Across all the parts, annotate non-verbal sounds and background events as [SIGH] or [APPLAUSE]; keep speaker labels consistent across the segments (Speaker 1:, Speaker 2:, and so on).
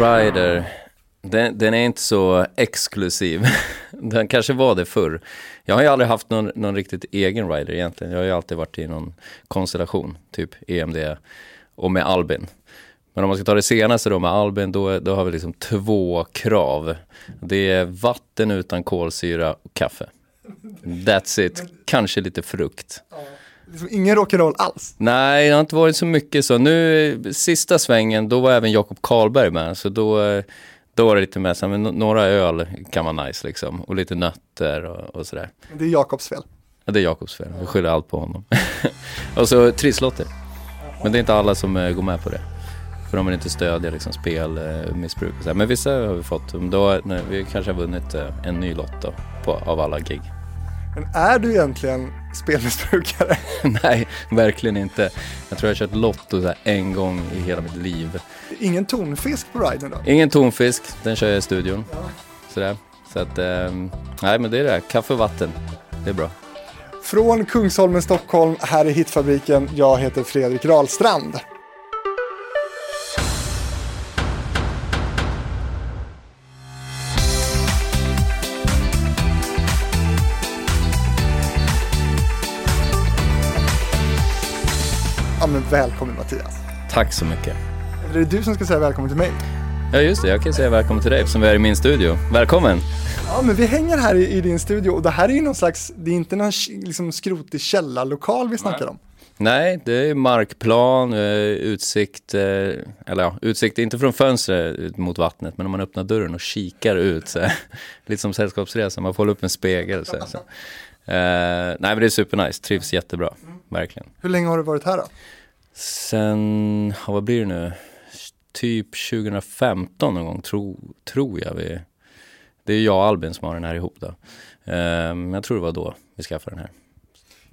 Speaker 1: rider, den, den, är inte så exklusiv. [LAUGHS] Den kanske var det förr. Jag har ju aldrig haft någon, någon riktigt egen rider egentligen. Jag har ju alltid varit i någon konstellation, typ EMD och med Albin. Men om man ska ta det senaste då med Albin, då, då har vi liksom två krav. Det är vatten utan kolsyra och kaffe. That's it. Kanske lite frukt.
Speaker 2: Liksom ingen rock'n'roll alls?
Speaker 1: Nej, det har inte varit så mycket så. Nu sista svängen, då var även Jakob Karlberg med. Så då, då var det lite mer så men några öl kan vara nice liksom. Och lite nötter och, och sådär.
Speaker 2: Det är Jakobs fel.
Speaker 1: Ja, det är Jakobs fel. Vi skyller allt på honom. [LAUGHS] och så trisslotter. Men det är inte alla som uh, går med på det. För de vill inte stödja liksom, spelmissbruk så. Men vissa har vi fått. Då, nej, vi kanske har vunnit uh, en ny lott då, på, av alla gig.
Speaker 2: Men är du egentligen spelmissbrukare? [LAUGHS]
Speaker 1: Nej, verkligen inte. Jag tror jag har kört Lotto så en gång i hela mitt liv.
Speaker 2: Ingen tonfisk på riden då?
Speaker 1: Ingen tonfisk, den kör jag i studion. Ja. Sådär. Så att, eh, nej men det är det, kaffe och vatten. Det är bra.
Speaker 2: Från Kungsholmen, Stockholm, här är Hitfabriken. Jag heter Fredrik Rahlstrand. Välkommen Mattias.
Speaker 1: Tack så mycket.
Speaker 2: Eller är det du som ska säga välkommen till mig?
Speaker 1: Ja, just det. Jag kan säga välkommen till dig eftersom vi är i min studio. Välkommen!
Speaker 2: Ja, men vi hänger här i, i din studio och det här är ju någon slags, det är inte någon liksom, skrotig källarlokal vi snackar Nej. om.
Speaker 1: Nej, det är markplan, eh, utsikt, eh, eller ja, utsikt inte från fönstret mot vattnet, men om man öppnar dörren och kikar ut, så, [LAUGHS] lite som sällskapsresa, man får hålla upp en spegel. Så, så. Uh, nej men det är supernice, trivs jättebra, verkligen.
Speaker 2: Hur länge har du varit här då?
Speaker 1: Sen, vad blir det nu? Typ 2015 någon gång, tro, tror jag vi... Det är jag och Albin som har den här ihop då. Um, jag tror det var då vi skaffade den här.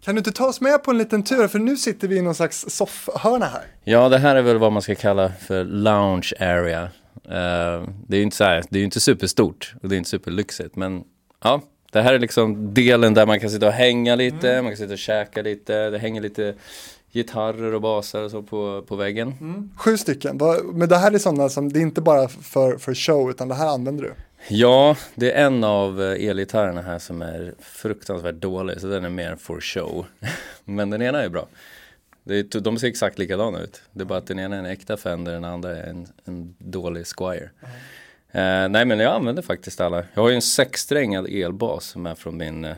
Speaker 2: Kan du inte ta oss med på en liten tur? För nu sitter vi i någon slags soffhörna här.
Speaker 1: Ja, det här är väl vad man ska kalla för lounge area. Uh, det är ju inte så här, det är inte superstort och det är inte superlyxigt, men ja, det här är liksom delen där man kan sitta och hänga lite, mm. man kan sitta och käka lite, det hänger lite gitarrer och basar och så på, på väggen. Mm.
Speaker 2: Sju stycken, men det här är sådana som, det är inte bara för, för show utan det här använder du?
Speaker 1: Ja, det är en av eh, elgitarrerna här som är fruktansvärt dålig, så den är mer for show. [LAUGHS] men den ena är bra. Är, de ser exakt likadana ut. Det är bara att den ena är en äkta Fender, den andra är en, en dålig Squire. Mm. Uh, nej men jag använder faktiskt alla. Jag har ju en sexsträngad elbas som är från min uh,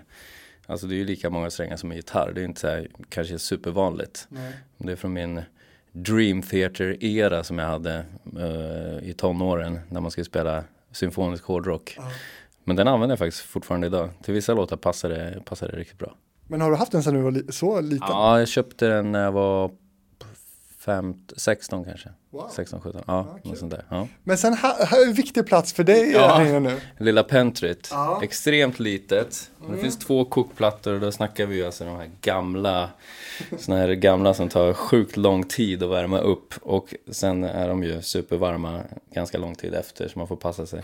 Speaker 1: Alltså det är ju lika många strängar som en gitarr. Det är inte så här, kanske supervanligt. Nej. Det är från min Dream Theater-era som jag hade uh, i tonåren när man skulle spela symfonisk hårdrock. Uh. Men den använder jag faktiskt fortfarande idag. Till vissa låtar passar det, passar det riktigt bra.
Speaker 2: Men har du haft den sedan du var li så liten?
Speaker 1: Ja, jag köpte den när jag var 15, 16 kanske. Wow. 16, 17, ja, ja, sånt där. Ja.
Speaker 2: Men sen här, här är en viktig plats för dig ja, nu.
Speaker 1: Lilla pentryt, ja. extremt litet. Mm. Det finns två kokplattor och då snackar vi alltså de här gamla, såna här gamla som tar sjukt lång tid att värma upp. Och sen är de ju supervarma ganska lång tid efter så man får passa sig.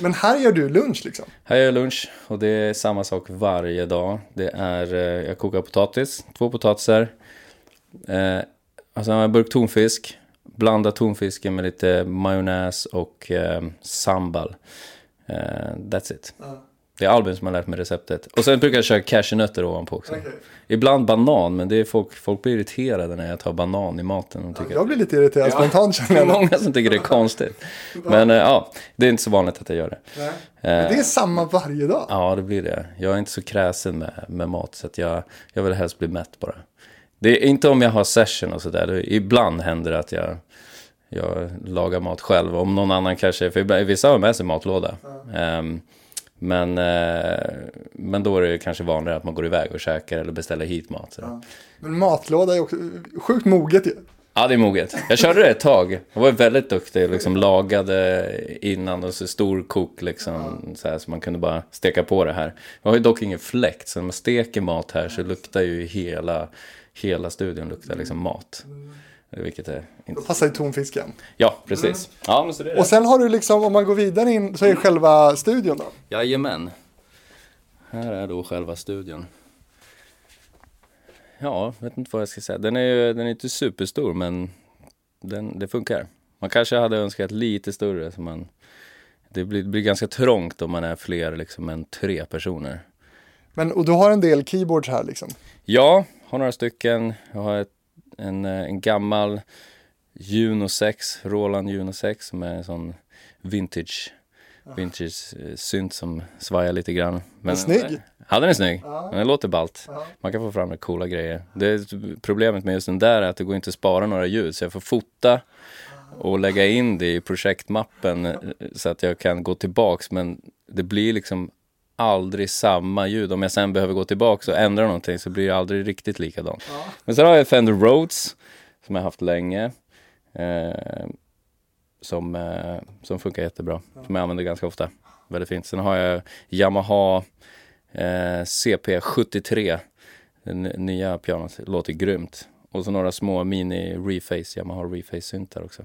Speaker 2: Men här gör du lunch liksom?
Speaker 1: Här gör jag lunch och det är samma sak varje dag. Det är, eh, jag kokar potatis, två potatisar. Eh, Alltså en burk tonfisk, blanda tonfisken med lite majonnäs och eh, sambal. Uh, that's it. Uh. Det är Albin som har lärt mig receptet. Och sen brukar jag köra cashewnötter ovanpå också. Okay. Ibland banan, men det är folk, folk blir irriterade när jag tar banan i maten.
Speaker 2: Ja, jag blir lite irriterad ja. spontant
Speaker 1: känner jag. Det är många som tycker det är konstigt. Men uh, ja, det är inte så vanligt att jag gör det.
Speaker 2: Nej. Men det är samma varje dag?
Speaker 1: Ja, det blir det. Jag är inte så kräsen med, med mat, så jag, jag vill helst bli mätt bara. Det är inte om jag har session och sådär. Ibland händer det att jag, jag lagar mat själv. Om någon annan kanske, för vissa har med sig matlåda. Mm. Um, men, uh, men då är det kanske vanligare att man går iväg och käkar eller beställer hit mat. Ja.
Speaker 2: Men matlåda är också sjukt moget ju.
Speaker 1: Ja, det är moget. Jag körde det ett tag. Jag var väldigt duktig, liksom lagade innan och så stor kok liksom. Så, här, så man kunde bara steka på det här. Jag har ju dock ingen fläkt, så när man steker mat här så luktar ju hela hela studion luktar liksom mat. Vilket är
Speaker 2: inte... Då passar ju tonfisken.
Speaker 1: Ja, precis. Mm. Ja, men så det är
Speaker 2: Och sen har du liksom, om man går vidare in, så är mm. själva studion då?
Speaker 1: Jajamän. Här är då själva studion. Ja, vet inte vad jag ska säga. Den är ju den är inte superstor, men den, det funkar. Man kanske hade önskat lite större så man det blir, det blir ganska trångt om man är fler liksom än tre personer.
Speaker 2: Men och du har en del keyboards här liksom?
Speaker 1: Ja, har några stycken. Jag har ett, en, eh, en gammal Juno 6, Roland Juno 6 som är en sån vintage vintage eh, synt som svajar lite grann.
Speaker 2: Men, snygg!
Speaker 1: Ja den är snygg, ja. den låter ballt. Ja. Man kan få fram coola grejer. Det, problemet med just den där är att det går inte att spara några ljud så jag får fota och lägga in det i projektmappen eh, så att jag kan gå tillbaks men det blir liksom aldrig samma ljud. Om jag sen behöver gå tillbaks och ändra någonting så blir det aldrig riktigt likadant. Ja. Men sen har jag Fender Rhodes som jag haft länge. Eh, som, eh, som funkar jättebra. Ja. Som jag använder ganska ofta. Väldigt fint. Sen har jag Yamaha eh, CP73. Den nya pianot låter grymt. Och så några små mini reface, Yamaha reface syntar också.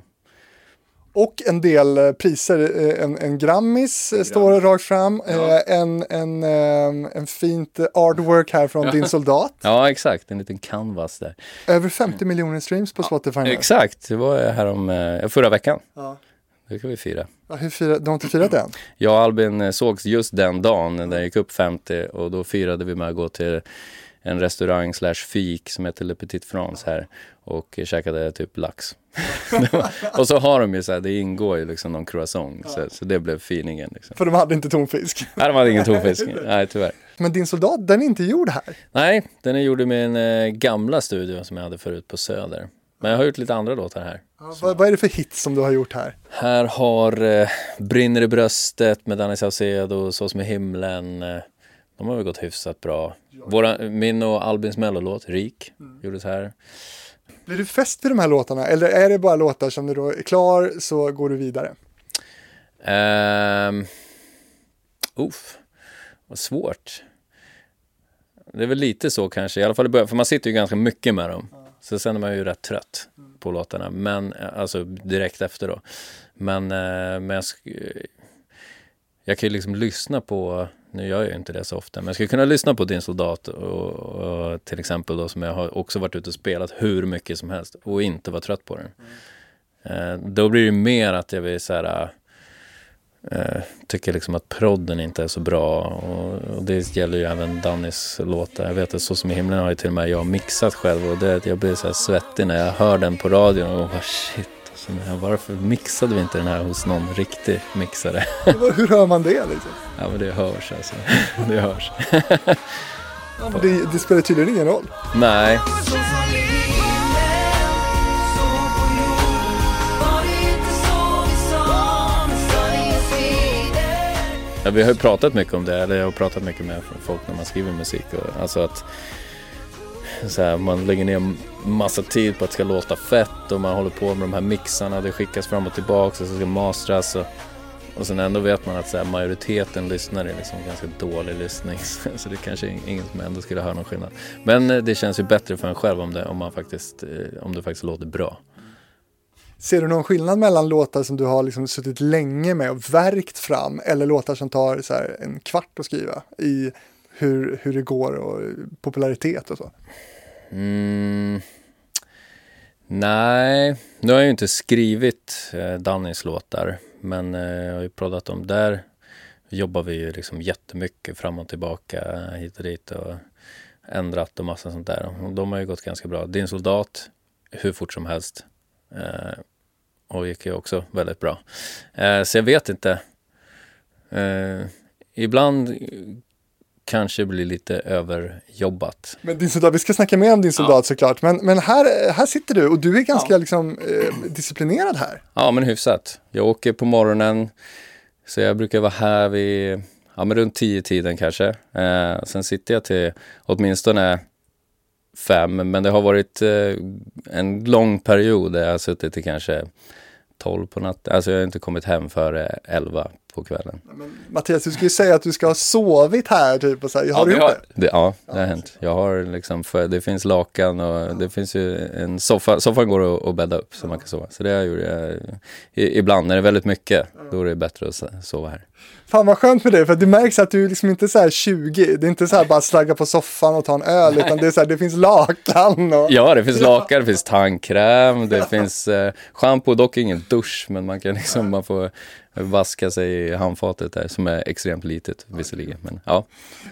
Speaker 2: Och en del eh, priser, eh, en, en Grammis en står rakt fram, ja. Eh, en, en, en fint artwork här från ja. din soldat.
Speaker 1: Ja exakt, en liten canvas där.
Speaker 2: Över 50 miljoner streams på Spotify
Speaker 1: ja, Exakt, det var här om förra veckan. Ja. Det kan vi fira.
Speaker 2: Ja, hur fira, du har inte firat än?
Speaker 1: Jag och Albin sågs just den dagen när det gick upp 50 och då firade vi med att gå till en restaurang slash fik som heter Le Petit France här och käkade typ lax. [LAUGHS] och så har de ju så här, det ingår ju liksom någon croissant, så, så det blev finingen. Liksom.
Speaker 2: För de hade inte tonfisk? [LAUGHS]
Speaker 1: Nej, de hade ingen tonfisk, [LAUGHS] nej tyvärr.
Speaker 2: Men din soldat, den är inte gjord här?
Speaker 1: Nej, den är gjord med en eh, gamla studio som jag hade förut på Söder. Men jag har gjort lite andra låtar här.
Speaker 2: Ja, vad, vad, är det för hits som du har gjort här?
Speaker 1: Här har eh, Brinner i bröstet med Danny Saucedo, Så som i himlen. Eh, de har väl gått hyfsat bra. Våra, min och Albins mellolåt, Rik, mm. gjordes här.
Speaker 2: Blir du fäst vid de här låtarna eller är det bara låtar som du då är klar så går du vidare?
Speaker 1: Um, uff, vad svårt. Det är väl lite så kanske, i alla fall i början, för man sitter ju ganska mycket med dem. Ja. Så sen är man ju rätt trött mm. på låtarna, men alltså direkt efter då. Men, eh, men jag, jag kan ju liksom lyssna på nu gör jag ju inte det så ofta, men jag skulle kunna lyssna på Din soldat och, och, till exempel då som jag har också varit ute och spelat hur mycket som helst och inte vara trött på den. Mm. Eh, då blir det mer att jag vill så här, eh, eh, tycker liksom att prodden inte är så bra och, och, det gäller ju även Dannys låtar. Jag vet att Så som i himlen har ju till och med jag mixat själv och det, jag blir så här svettig när jag hör den på radion och bara shit så här, varför mixade vi inte den här hos någon riktig mixare?
Speaker 2: Hur hör man det liksom? [LAUGHS]
Speaker 1: Ja men det hörs alltså. [LAUGHS] Det hörs.
Speaker 2: ja, men det, det spelar tydligen ingen roll.
Speaker 1: Nej. Ja, vi har ju pratat mycket om det, eller jag har pratat mycket med folk när man skriver musik. Och, alltså att så här, man lägger ner massa tid på att det ska låta fett och man håller på med de här mixarna, det skickas fram och tillbaka och så ska mastras. Och, och sen ändå vet man att så här, majoriteten lyssnar är liksom ganska dålig lyssning. [LAUGHS] Så det kanske är ingen som ändå skulle höra någon skillnad. Men eh, det känns ju bättre för en själv om det, om man faktiskt, eh, om det faktiskt låter bra.
Speaker 2: Ser du någon skillnad mellan låtar som du har liksom suttit länge med och verkt fram eller låtar som tar så en kvart att skriva i hur, hur det går och popularitet och så?
Speaker 1: Mm. Nej, nu har jag ju inte skrivit eh, Dannys låtar, men eh, jag har ju proddat dem. Där jobbar vi ju liksom jättemycket fram och tillbaka, hit och dit och ändrat och massa sånt där. Och de har ju gått ganska bra. Din soldat, hur fort som helst. Eh, och gick ju också väldigt bra. Eh, så jag vet inte. Eh, ibland kanske blir lite överjobbat.
Speaker 2: Men din soldat, vi ska snacka mer om din soldat ja. såklart, men, men här, här sitter du och du är ganska ja. liksom, eh, disciplinerad här.
Speaker 1: Ja, men hyfsat. Jag åker på morgonen, så jag brukar vara här vid ja, men runt tio tiden kanske. Eh, sen sitter jag till åtminstone fem, men det har varit eh, en lång period där jag har suttit till kanske tolv på natten. Alltså jag har inte kommit hem före elva på kvällen.
Speaker 2: Men, Mattias, du skulle ju säga att du ska ha sovit här typ och så här. Har ja, du gjort
Speaker 1: har, det? Ja, det har hänt. Jag har liksom, för, det finns lakan och det finns ju en soffa. Soffan går att, att bädda upp så man kan sova. Så det gjorde jag ibland. När det är väldigt mycket, då är det bättre att sova här.
Speaker 2: Fan vad skönt med det, för det märks att du liksom inte är så här 20, det är inte så här bara slagga på soffan och ta en öl, utan det är så här, det finns lakan och...
Speaker 1: Ja, det finns lakan, det finns tandkräm, det finns eh, shampoo, dock ingen dusch, men man kan liksom, man får vaska sig i handfatet där som är extremt litet visserligen. Men, ja.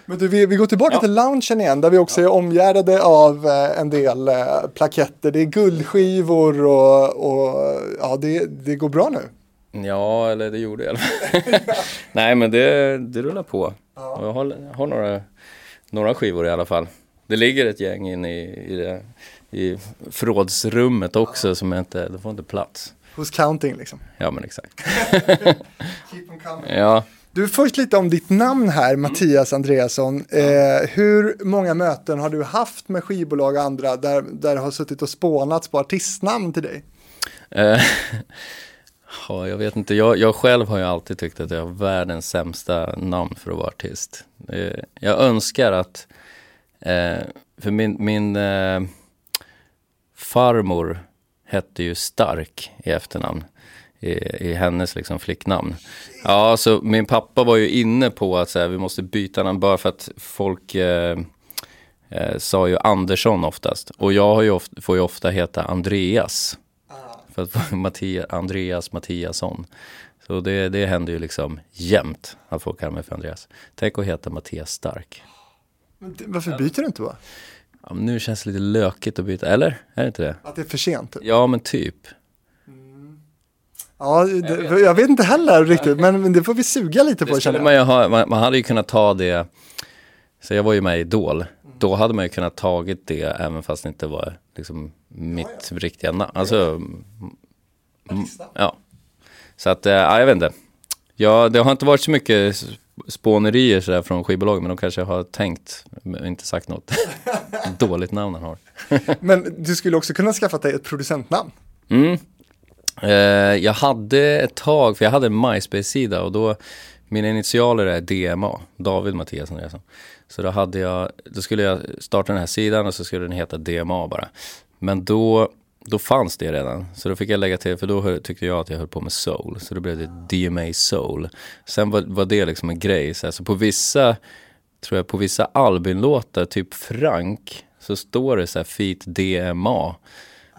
Speaker 2: Men du, vi, vi går tillbaka ja. till loungen igen där vi också är omgärdade av eh, en del eh, plaketter. Det är guldskivor och, och ja, det, det går bra nu.
Speaker 1: Ja, eller det gjorde jag. [LAUGHS] [LAUGHS] Nej, men det, det rullar på. Ja. jag har, jag har några, några skivor i alla fall. Det ligger ett gäng inne i, i, det, i förrådsrummet också ja. som inte, det får inte plats.
Speaker 2: Hos counting liksom.
Speaker 1: Ja men exakt. [LAUGHS]
Speaker 2: Keep coming. Ja. Du, först lite om ditt namn här, Mattias Andreasson. Eh, hur många möten har du haft med skivbolag och andra där, där har suttit och spånats på artistnamn till dig?
Speaker 1: Ja, jag vet inte. Jag, jag, själv har ju alltid tyckt att jag har världens sämsta namn för att vara artist. Eh, jag önskar att, eh, för min, min eh, farmor hette ju Stark i efternamn. I, i hennes liksom flicknamn. Ja, så min pappa var ju inne på att så här, vi måste byta namn bara för att folk eh, eh, sa ju Andersson oftast. Och jag har ju ofta, får ju ofta heta Andreas. För att [LAUGHS] Mattias, Andreas Mattiasson. Så det, det händer ju liksom jämt att folk kallar mig för Andreas. Tänk att heta Mattias Stark.
Speaker 2: Men varför byter du inte då?
Speaker 1: ja, nu känns det lite lökigt att byta, eller? Är det inte det?
Speaker 2: Att det är för sent? Typ.
Speaker 1: Ja, men typ.
Speaker 2: Mm. Ja, det, jag, vet. jag vet inte heller riktigt, men det får vi suga lite på känner
Speaker 1: man, ha, man, man, hade ju kunnat ta det, så jag var ju med i Idol, mm. då hade man ju kunnat tagit det även fast det inte var liksom mitt ja, ja. riktiga namn. Alltså, ja. Så att, äh, jag vet inte. Ja, det har inte varit så mycket spånerier sådär från skivbolagen men de kanske har tänkt, men inte sagt något [LAUGHS] dåligt namn han har. [LAUGHS]
Speaker 2: men du skulle också kunna skaffa dig ett producentnamn.
Speaker 1: Mm. Eh, jag hade ett tag, för jag hade en MySpace-sida och då, mina initialer är DMA, David Mattias Andreasson. Så då hade jag, då skulle jag starta den här sidan och så skulle den heta DMA bara. Men då då fanns det redan. Så då fick jag lägga till, för då tyckte jag att jag höll på med soul. Så då blev det DMA soul. Sen var, var det liksom en grej. Så alltså på vissa, tror jag på vissa Albin-låtar, typ Frank, så står det så här feat DMA.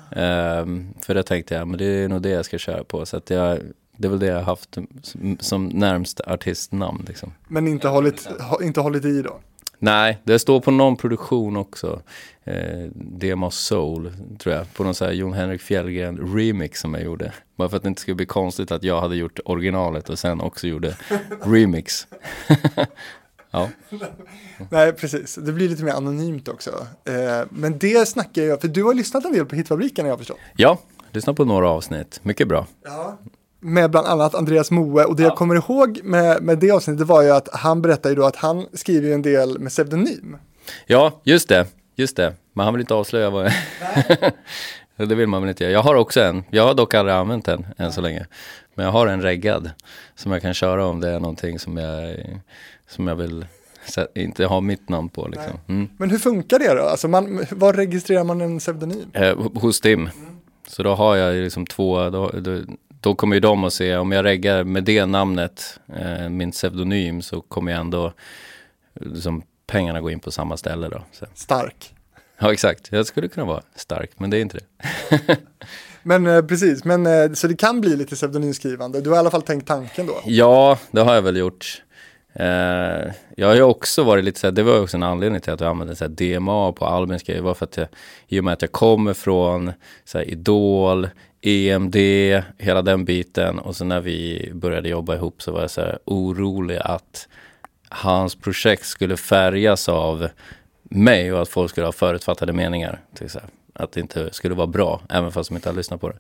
Speaker 1: Um, ehm, för det tänkte jag, men det är nog det jag ska köra på. Så att jag, det är väl det jag har haft som, som närmst artistnamn. Liksom.
Speaker 2: Men inte hållit, inte hållit i då?
Speaker 1: Nej, det står på någon produktion också. Eh, Demo Soul, tror jag. På någon sån här Jon Henrik Fjällgren remix som jag gjorde. Bara för att det inte skulle bli konstigt att jag hade gjort originalet och sen också gjorde [LAUGHS] remix. [LAUGHS] ja.
Speaker 2: Nej, precis. Det blir lite mer anonymt också. Eh, men det snackar jag, för du har lyssnat en del på Hitfabriken har jag förstått.
Speaker 1: Ja, lyssnat på några avsnitt. Mycket bra.
Speaker 2: Ja med bland annat Andreas Moe och det ja. jag kommer ihåg med, med det avsnittet var ju att han berättade ju då att han skriver en del med pseudonym.
Speaker 1: Ja, just det, just det. Men han vill inte avslöja vad [LAUGHS] det vill man väl inte göra. Jag har också en, jag har dock aldrig använt den än så länge. Men jag har en reggad som jag kan köra om det är någonting som jag, som jag vill inte ha mitt namn på. Liksom. Mm.
Speaker 2: Men hur funkar det då? Alltså man, var registrerar man en pseudonym?
Speaker 1: Eh, hos Tim. Mm. Så då har jag liksom två, då, då, då kommer ju de att se, om jag reggar med det namnet, eh, min pseudonym, så kommer jag ändå, liksom, pengarna gå in på samma ställe då. Så.
Speaker 2: Stark.
Speaker 1: Ja exakt, jag skulle kunna vara stark, men det är inte det. [LAUGHS]
Speaker 2: men eh, precis, men eh, så det kan bli lite pseudonymskrivande. Du har i alla fall tänkt tanken då?
Speaker 1: Ja, det har jag väl gjort. Eh, jag har ju också varit lite så här, det var också en anledning till att jag använde så DMA på albumens grejer, var för att jag, i och med att jag kommer från så här, Idol, EMD, hela den biten. Och sen när vi började jobba ihop så var jag så här orolig att hans projekt skulle färgas av mig och att folk skulle ha förutfattade meningar. Till Att det inte skulle vara bra, även fast de inte har lyssnat på det.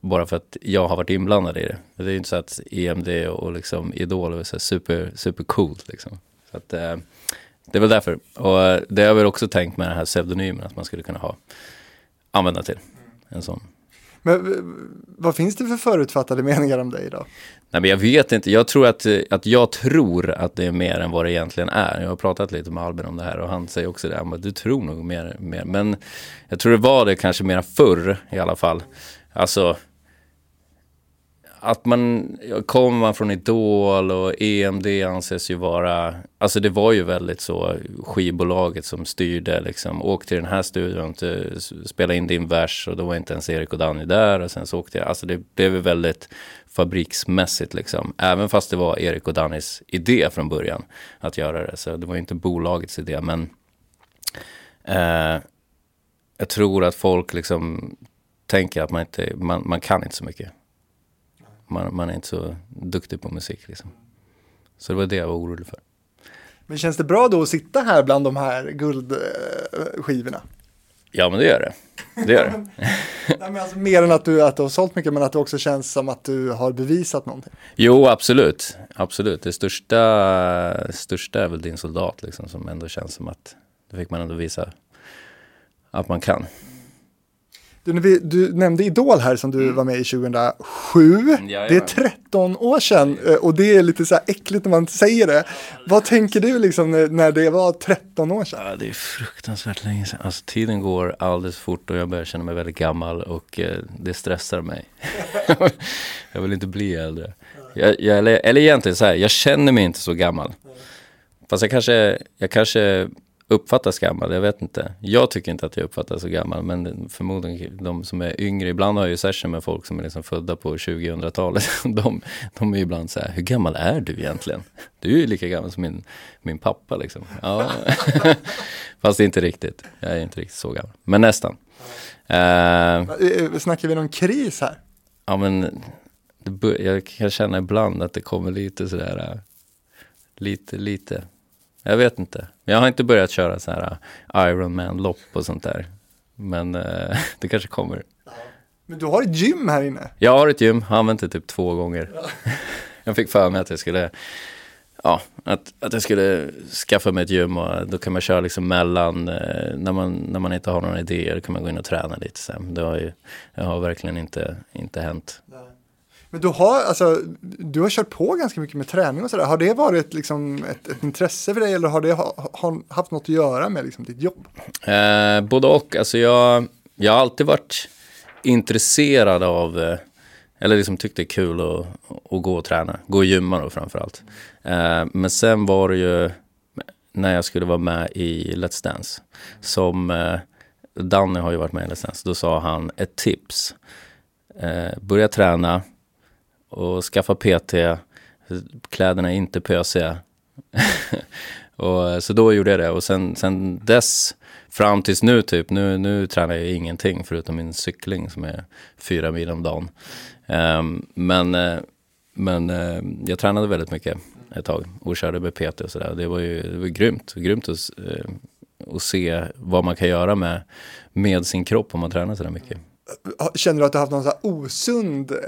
Speaker 1: Bara för att jag har varit inblandad i det. Det är ju inte så att EMD och liksom Idol är så super, super coolt liksom. Så att, eh, det är väl därför. Och eh, det har jag väl också tänkt med den här pseudonymen, att man skulle kunna ha, använda till en sån
Speaker 2: men vad finns det för förutfattade meningar om dig då?
Speaker 1: Nej, men jag vet inte. Jag tror att, eh, att jag tror att det är mer än vad det egentligen är. Jag har pratat lite med Albin om det här och han säger också det. Men du tror nog mer, mer. Men jag tror det var det kanske mera förr i alla fall. Alltså, att man, kommer man från Idol och EMD anses ju vara, alltså det var ju väldigt så skivbolaget som styrde liksom. Åk till den här studion, till, spela in din vers och då var inte ens Erik och Danny där och sen så åkte jag, alltså det blev väldigt fabriksmässigt liksom. Även fast det var Erik och Dannys idé från början att göra det. Så det var ju inte bolagets idé men eh, jag tror att folk liksom tänker att man inte, man, man kan inte så mycket. Man, man är inte så duktig på musik liksom. Så det var det jag var orolig för.
Speaker 2: Men känns det bra då att sitta här bland de här guldskivorna?
Speaker 1: Ja men det gör det. Det gör det. [LAUGHS]
Speaker 2: Nej, men alltså, mer än att du, att du har sålt mycket men att det också känns som att du har bevisat någonting.
Speaker 1: Jo absolut. Absolut. Det största, största är väl din soldat liksom som ändå känns som att det fick man ändå visa att man kan.
Speaker 2: Du, du, nämnde Idol här som du mm. var med i 2007. Jajamän. Det är 13 år sedan eh, och det är lite så här äckligt när man säger det. Vad tänker du liksom när det var 13 år sedan?
Speaker 1: Ja, det är fruktansvärt länge sedan. Alltså tiden går alldeles fort och jag börjar känna mig väldigt gammal och eh, det stressar mig. [LAUGHS] jag vill inte bli äldre. Jag, jag, eller, eller egentligen så här, jag känner mig inte så gammal. Fast jag kanske, jag kanske uppfattas gammal, jag vet inte. Jag tycker inte att jag uppfattas så gammal, men förmodligen de som är yngre, ibland har jag ju session med folk som är liksom födda på 2000-talet. [LAUGHS] De, de är ibland så här, hur gammal är du egentligen? Du är ju lika gammal som min, min pappa liksom. Ja. [LAUGHS] Fast inte riktigt, jag är inte riktigt så gammal, men nästan.
Speaker 2: Uh, Snackar vi någon kris här?
Speaker 1: Ja men, jag kan känna ibland att det kommer lite sådär, lite, lite jag vet inte. Jag har inte börjat köra så här uh, Ironman-lopp och sånt där. Men uh, [LAUGHS] det kanske kommer.
Speaker 2: Men du har ett gym här inne?
Speaker 1: Jag har ett gym, har använt det typ två gånger. Ja. [LAUGHS] jag fick för mig att jag skulle, ja, att, att jag skulle skaffa mig ett gym och då kan man köra liksom mellan, uh, när, man, när man inte har några idéer, kan man gå in och träna lite sen. Det har ju, det har verkligen inte, inte hänt. Nej.
Speaker 2: Men du har, alltså, du har kört på ganska mycket med träning och sådär. Har det varit liksom ett, ett, intresse för dig eller har det ha, ha, haft något att göra med liksom ditt jobb?
Speaker 1: Eh, både och. Alltså jag, jag har alltid varit intresserad av, eh, eller liksom tyckt det är kul att, att gå och träna. Gå och gymma då framförallt. Eh, men sen var det ju när jag skulle vara med i Let's Dance. Som eh, Danny har ju varit med i Let's Dance. Då sa han ett tips. Eh, börja träna och skaffa PT. Kläderna är inte pösiga. [LAUGHS] och, så då gjorde jag det och sen, sen dess fram tills nu typ, nu, nu tränar jag ingenting förutom min cykling som är fyra mil om dagen. Um, men eh, men uh, jag tränade väldigt mycket ett tag och körde med PT och sådär. Det var ju det var grymt, grymt att, uh, att se vad man kan göra med, med sin kropp om man tränar sådär mycket.
Speaker 2: Känner du att du har haft någon så osund eh,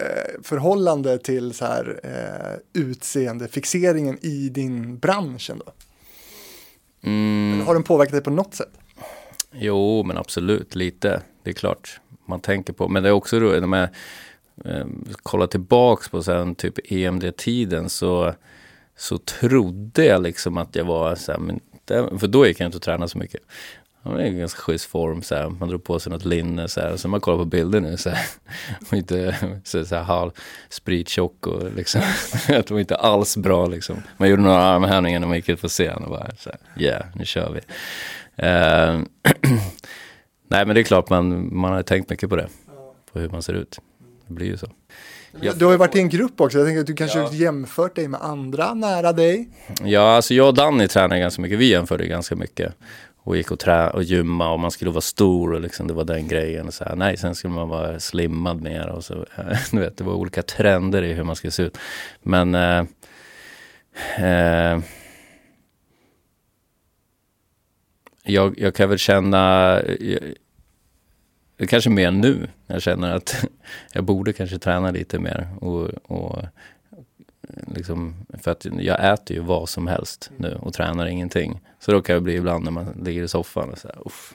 Speaker 2: förhållande till så här, eh, utseendefixeringen i din bransch ändå? Mm. har den påverkat dig på något sätt?
Speaker 1: Jo, men absolut lite. Det är klart man tänker på. Men det är också roligt när man eh, kollar tillbaks på sen typ EMD-tiden så, så trodde jag liksom att jag var så här, men för då gick jag inte och tränade så mycket. Han är i ganska schysst form så här. Man drog på sig något linne så här. Och så man kollar på bilder nu så här. [LAUGHS] Och inte så, så här halv sprittjock och liksom. [LAUGHS] det var inte alls bra liksom. Man gjorde några armhävningar när man gick ut på scen och bara så här. Yeah, nu kör vi. Uh, [CLEARS THROAT] Nej men det är klart man, man har tänkt mycket på det. På hur man ser ut. Det blir ju så.
Speaker 2: Du har ju varit i en grupp också, jag tänker att du kanske ja. jämfört dig med andra nära dig.
Speaker 1: Ja, alltså jag och Danny tränar ganska mycket, vi jämförde ganska mycket och gick och, trä och gymma och man skulle vara stor och liksom det var den grejen. Och så här. Nej, sen skulle man vara slimmad mer och så. [LAUGHS] Du vet, det var olika trender i hur man skulle se ut. Men eh, eh, jag, jag kan väl känna, eh, jag, kanske mer nu. Jag känner att [LAUGHS] jag borde kanske träna lite mer och, och liksom, för att jag äter ju vad som helst nu och tränar ingenting. Så då kan det bli ibland när man ligger i soffan och så här, uff,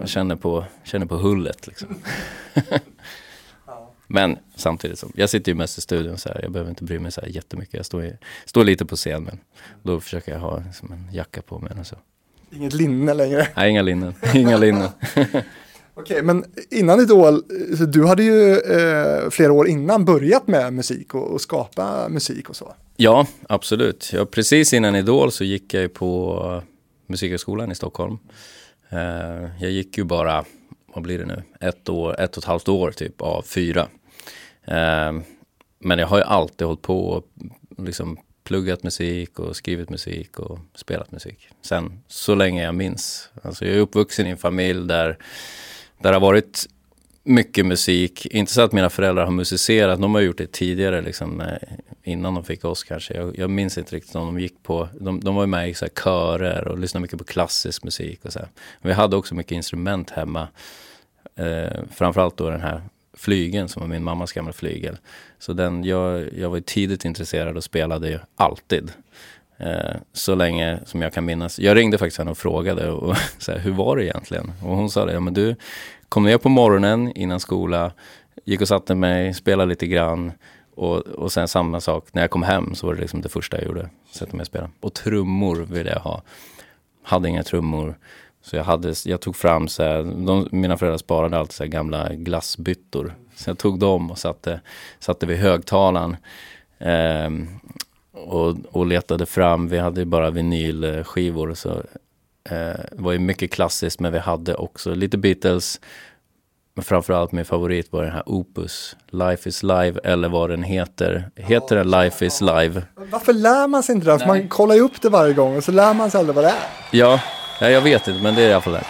Speaker 1: jag känner på, känner på hullet liksom. Men samtidigt som, jag sitter ju mest i studion så här, jag behöver inte bry mig så här jättemycket. Jag står, står lite på scen men då försöker jag ha liksom en jacka på mig och så.
Speaker 2: Inget linne längre?
Speaker 1: Nej, inga linnen. Inga linnen. [LAUGHS]
Speaker 2: Okej, men innan Idol, du hade ju eh, flera år innan börjat med musik och, och, skapa musik och så.
Speaker 1: Ja, absolut. Ja, precis innan Idol så gick jag ju på Musikhögskolan i Stockholm. Eh, jag gick ju bara, vad blir det nu, ett, år, ett och ett halvt år typ av fyra. Eh, men jag har ju alltid hållit på och liksom pluggat musik och skrivit musik och spelat musik. Sen så länge jag minns. Alltså jag är uppvuxen i en familj där, där det har varit mycket musik. Inte så att mina föräldrar har musicerat, de har gjort det tidigare liksom, eh, innan de fick oss kanske. Jag, jag minns inte riktigt om de gick på, de, de var med i så här körer och lyssnade mycket på klassisk musik och så här. Vi hade också mycket instrument hemma. Eh, framförallt då den här flygeln som var min mammas gamla flygel. Så den, jag, jag var tidigt intresserad och spelade ju alltid. Eh, så länge som jag kan minnas. Jag ringde faktiskt henne och frågade och, [LAUGHS] så här, hur var det egentligen? Och hon sa det, ja men du kom ner på morgonen innan skola, gick och satte mig, spelade lite grann och, och sen samma sak, när jag kom hem så var det liksom det första jag gjorde, sätta mig och spela. Och trummor ville jag ha. Hade inga trummor. Så jag, hade, jag tog fram så här, de, mina föräldrar sparade alltid så gamla glassbyttor. Så jag tog dem och satte, satte vid högtalaren. Eh, och, och letade fram, vi hade ju bara vinylskivor så eh, det var ju mycket klassiskt men vi hade också lite Beatles. Men framförallt min favorit var den här Opus, Life is Live eller vad den heter. Heter den Life is Live?
Speaker 2: Varför lär man sig inte det? För man kollar ju upp det varje gång och så lär man sig aldrig vad det är.
Speaker 1: Ja, Ja, jag vet inte, men det är i alla fall det.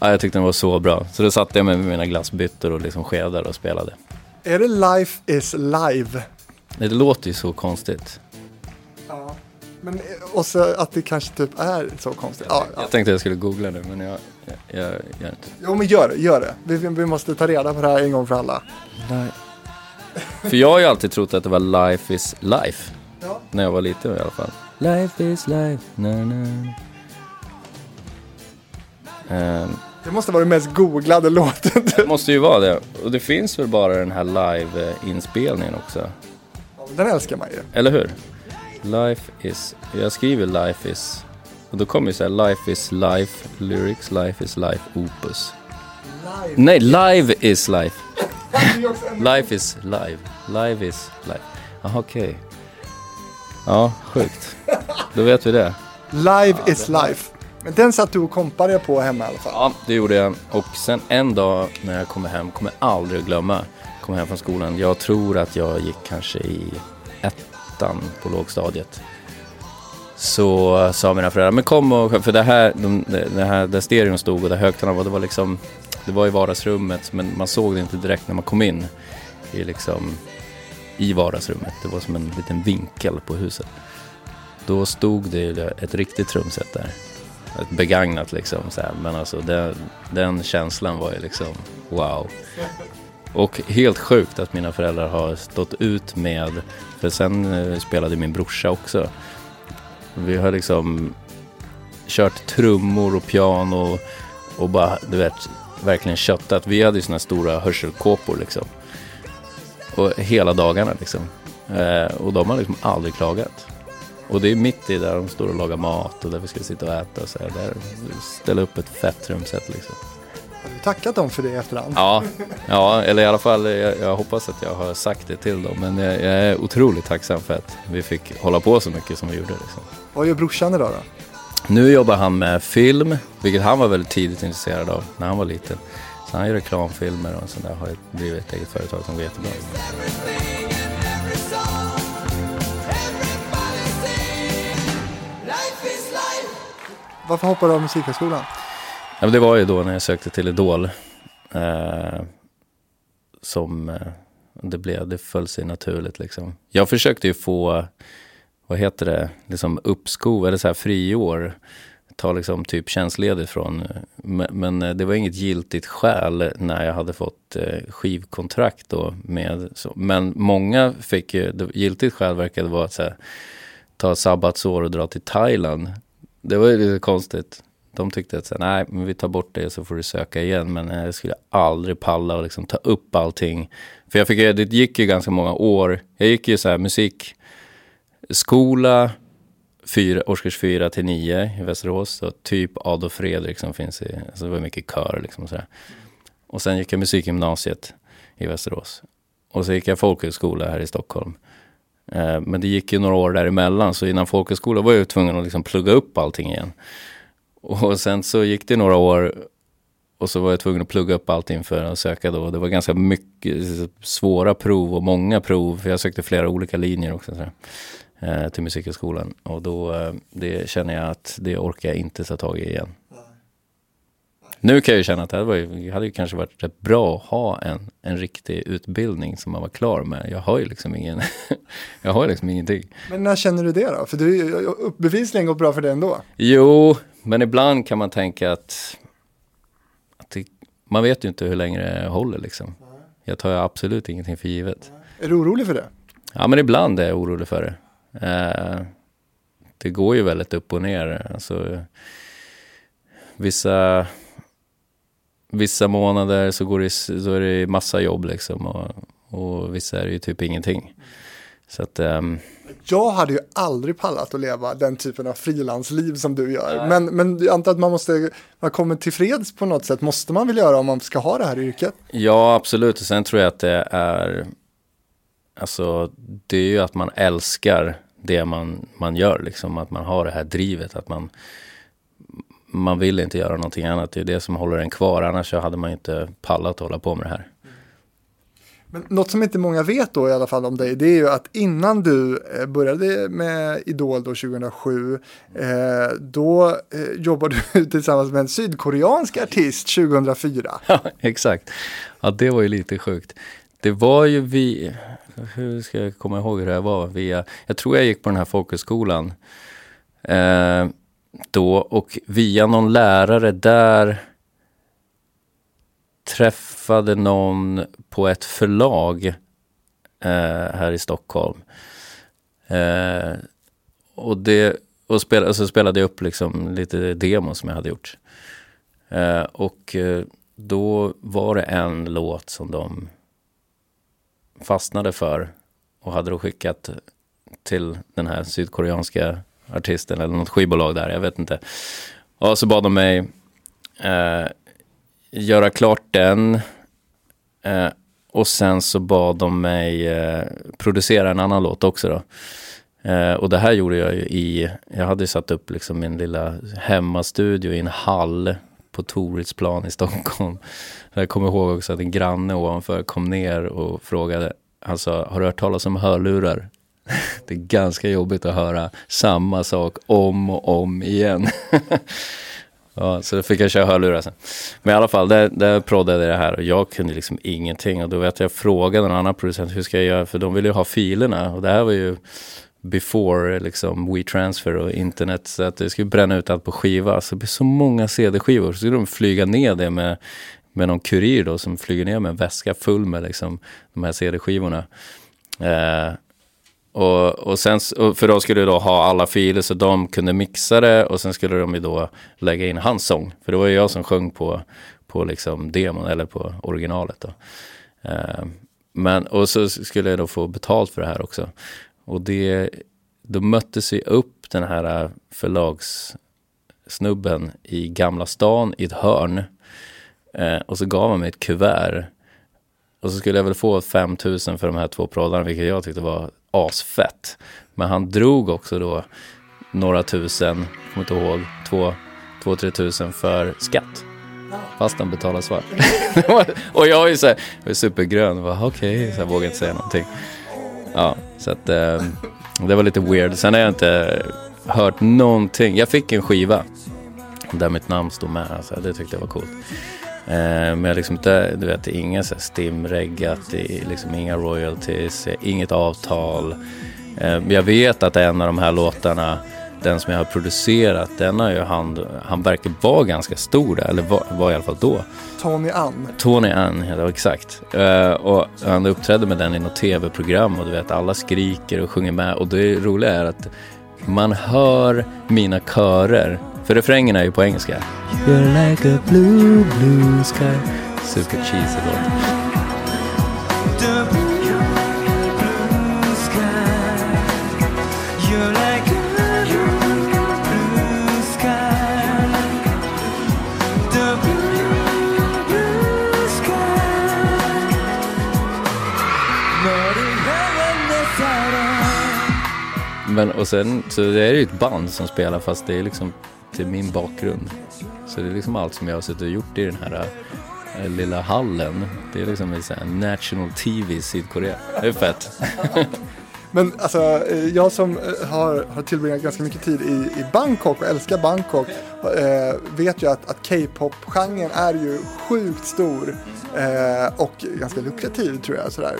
Speaker 1: Ja, jag tyckte den var så bra. Så då satte jag mig med mina glassbyttor och liksom skedar och spelade.
Speaker 2: Är det Life is live?
Speaker 1: Nej, det låter ju så konstigt.
Speaker 2: Ja. Men också att det kanske typ är så konstigt.
Speaker 1: Jag, ja, jag tänkte jag skulle googla det, men jag, jag, jag gör inte.
Speaker 2: Jo, men gör det, gör det. Vi, vi måste ta reda på det här en gång för alla.
Speaker 1: Nej. För jag har ju alltid trott att det var Life is life. Ja. När jag var liten i alla fall. Life is life, na na.
Speaker 2: Um, det måste vara den mest googlade låten.
Speaker 1: Det måste ju vara det. Och det finns väl bara den här live-inspelningen också.
Speaker 2: Den älskar man ju.
Speaker 1: Eller hur? Life is, jag skriver life is, och då kommer ju såhär life is life, lyrics, life is life, opus. Live. Nej, live is life. [LAUGHS] life is live, live is life. Aha, okej. Okay. Ja, sjukt. Då vet vi det.
Speaker 2: Live ja, is life. Men den satt du och kompade på hemma i alla fall.
Speaker 1: Ja, det gjorde jag. Och sen en dag när jag kommer hem, kommer jag aldrig glömma, kom hem från skolan. Jag tror att jag gick kanske i ettan på lågstadiet. Så sa mina föräldrar, men kom och, för det här, de, det här där stereon stod och där högtalarna var, det var liksom, det var i vardagsrummet men man såg det inte direkt när man kom in. I liksom i vardagsrummet. Det var som en liten vinkel på huset. Då stod det ett riktigt trumset där. Ett begagnat liksom. Så här. Men alltså den, den känslan var ju liksom wow. Och helt sjukt att mina föräldrar har stått ut med, för sen eh, spelade min brorsa också. Vi har liksom kört trummor och piano och bara, du vet, verkligen köttat. Vi hade ju såna stora hörselkåpor liksom. Och hela dagarna liksom. Eh, och de har liksom aldrig klagat. Och det är mitt i där de står och lagar mat och där vi ska sitta och äta och så här. Där ställa upp ett fett trumset liksom.
Speaker 2: Har du tackat dem för det i efterhand?
Speaker 1: Ja, ja eller i alla fall jag, jag, hoppas att jag har sagt det till dem. Men jag, jag, är otroligt tacksam för att vi fick hålla på så mycket som vi gjorde. Liksom.
Speaker 2: Vad gör brorsan idag då?
Speaker 1: Nu jobbar han med film, vilket han var väldigt tidigt intresserad av när han var liten. Så han gör reklamfilmer och sånt där. Har drivit ett eget företag som går jättebra.
Speaker 2: Varför hoppade du av Musikhögskolan?
Speaker 1: Ja, det var ju då när jag sökte till Idol. Eh, som eh, det blev, det föll sig naturligt liksom. Jag försökte ju få, vad heter det, liksom uppskov eller så här friår ta liksom typ tjänstledigt från. Men, men eh, det var inget giltigt skäl när jag hade fått eh, skivkontrakt då med. Så, men många fick ju, giltigt skäl verkade vara att så här, ta sabbatsår och dra till Thailand. Det var ju lite konstigt. De tyckte att så nej, men vi tar bort det så får du söka igen. Men eh, jag skulle aldrig palla och liksom ta upp allting. För jag fick, det gick ju ganska många år. Jag gick ju så här musikskola, fyra, årskurs 4 till 9 i Västerås. Så typ Adolf Fredrik som finns i, alltså det var mycket kör liksom och sådär. Och sen gick jag musikgymnasiet i Västerås. Och så gick jag folkhögskola här i Stockholm. Eh, men det gick ju några år däremellan så innan folkhögskola var jag tvungen att liksom plugga upp allting igen. Och sen så gick det några år och så var jag tvungen att plugga upp allting för att söka då. Det var ganska mycket svåra prov och många prov. För jag sökte flera olika linjer också. Så eh, till Musikhögskolan. Och då eh, det känner jag att det orkar jag inte ta tag i igen. Nu kan jag ju känna att det hade, varit, hade ju kanske varit rätt bra att ha en, en riktig utbildning som man var klar med. Jag har ju liksom ingen, [LAUGHS] jag har liksom ingenting.
Speaker 2: Men när känner du det då? För du bevisligen gått bra för det ändå.
Speaker 1: Jo, men ibland kan man tänka att, att det, man vet ju inte hur länge det håller liksom. Jag tar ju absolut ingenting för givet.
Speaker 2: Är du orolig för det?
Speaker 1: Ja, men ibland är jag orolig för det. Eh, det går ju väldigt upp och ner. Alltså, vissa, vissa månader så, går det, så är det massa jobb liksom och, och vissa är det ju typ ingenting. Så att, um...
Speaker 2: Jag hade ju aldrig pallat att leva den typen av frilansliv som du gör. Men, men jag antar att man måste, man kommer tillfreds på något sätt, måste man väl göra om man ska ha det här yrket?
Speaker 1: Ja, absolut. Och sen tror jag att det är, alltså det är ju att man älskar det man, man gör, liksom att man har det här drivet, att man, man vill inte göra någonting annat. Det är det som håller en kvar, annars så hade man inte pallat att hålla på med det här.
Speaker 2: Men något som inte många vet då i alla fall om dig, det är ju att innan du eh, började med Idol då 2007, eh, då eh, jobbade du [LAUGHS] tillsammans med en sydkoreansk artist 2004. [LAUGHS]
Speaker 1: Ja, exakt. Ja, det var ju lite sjukt. Det var ju vi, hur ska jag komma ihåg hur det var? Via, jag tror jag gick på den här folkhögskolan eh, då och via någon lärare där träffade någon på ett förlag eh, här i Stockholm. Eh, och det, och spel, och så spelade jag upp liksom lite demos som jag hade gjort. Eh, och eh, då var det en låt som de fastnade för och hade då skickat till den här sydkoreanska artisten eller något skivbolag där, jag vet inte. Och så bad de mig eh, göra klart den. Eh, och sen så bad de mig eh, producera en annan låt också då. Eh, och det här gjorde jag ju i, jag hade satt upp liksom min lilla hemmastudio i en hall på Toridsplan i Stockholm. [LAUGHS] Jag kommer ihåg också att en granne ovanför kom ner och frågade, han sa, har du hört talas om hörlurar? Det är ganska jobbigt att höra samma sak om och om igen. [LAUGHS] Ja, så då fick jag köra hörlurar sen. Men i alla fall, där, där proddade det här och jag kunde liksom ingenting. Och då vet jag, jag frågade en annan producent, hur ska jag göra? För de ville ju ha filerna. Och det här var ju before liksom WeTransfer och internet. Så att det skulle bränna ut allt på skiva. Så det blir så många CD-skivor. Så skulle de flyga ner det med, med någon kurir då som flyger ner med en väska full med liksom de här CD-skivorna. Eh, och, och sen, för då skulle du då ha alla filer så de kunde mixa det och sen skulle de ju då lägga in hans sång. För det var ju jag som sjöng på, på liksom demon eller på originalet då. Eh, men, och så skulle jag då få betalt för det här också. Och det, då möttes vi upp den här eh, förlagssnubben i Gamla stan i ett hörn. Eh, och så gav han mig ett kuvert. Och så skulle jag väl få 5000 för de här två proddarna, vilket jag tyckte var asfett. Men han drog också då några tusen, kommer inte ihåg, två, två, tre tusen för skatt. Fast han betalade svart. [LAUGHS] och jag är ju så här, jag är supergrön, okej, okay, så jag vågar inte säga någonting. Ja, så att eh, det var lite weird. Sen har jag inte hört någonting. Jag fick en skiva där mitt namn stod med, alltså, det tyckte jag var coolt. Eh, men jag liksom inte, du vet, inga stimreggat, liksom inga royalties, inget avtal. Eh, jag vet att en av de här låtarna, den som jag har producerat, den har ju han, han verkar vara ganska stor där, eller var, var i alla fall då.
Speaker 2: Tony Ann.
Speaker 1: Tony Ann, ja exakt. Uh, och han uppträdde med den i något tv-program och du vet alla skriker och sjunger med och det roliga är att man hör mina körer för refrängen är ju på engelska. You're like a blue, blue sky. Super cheesy låt. Men och sen så det är ju ett band som spelar fast det är liksom till min bakgrund. Så det är liksom allt som jag har suttit och gjort i den här eh, lilla hallen. Det är liksom en national TV i Sydkorea. Det är fett. [LAUGHS]
Speaker 2: Men alltså, eh, jag som eh, har, har tillbringat ganska mycket tid i, i Bangkok och älskar Bangkok eh, vet ju att, att K-pop-genren är ju sjukt stor eh, och ganska lukrativ tror jag. Sådär.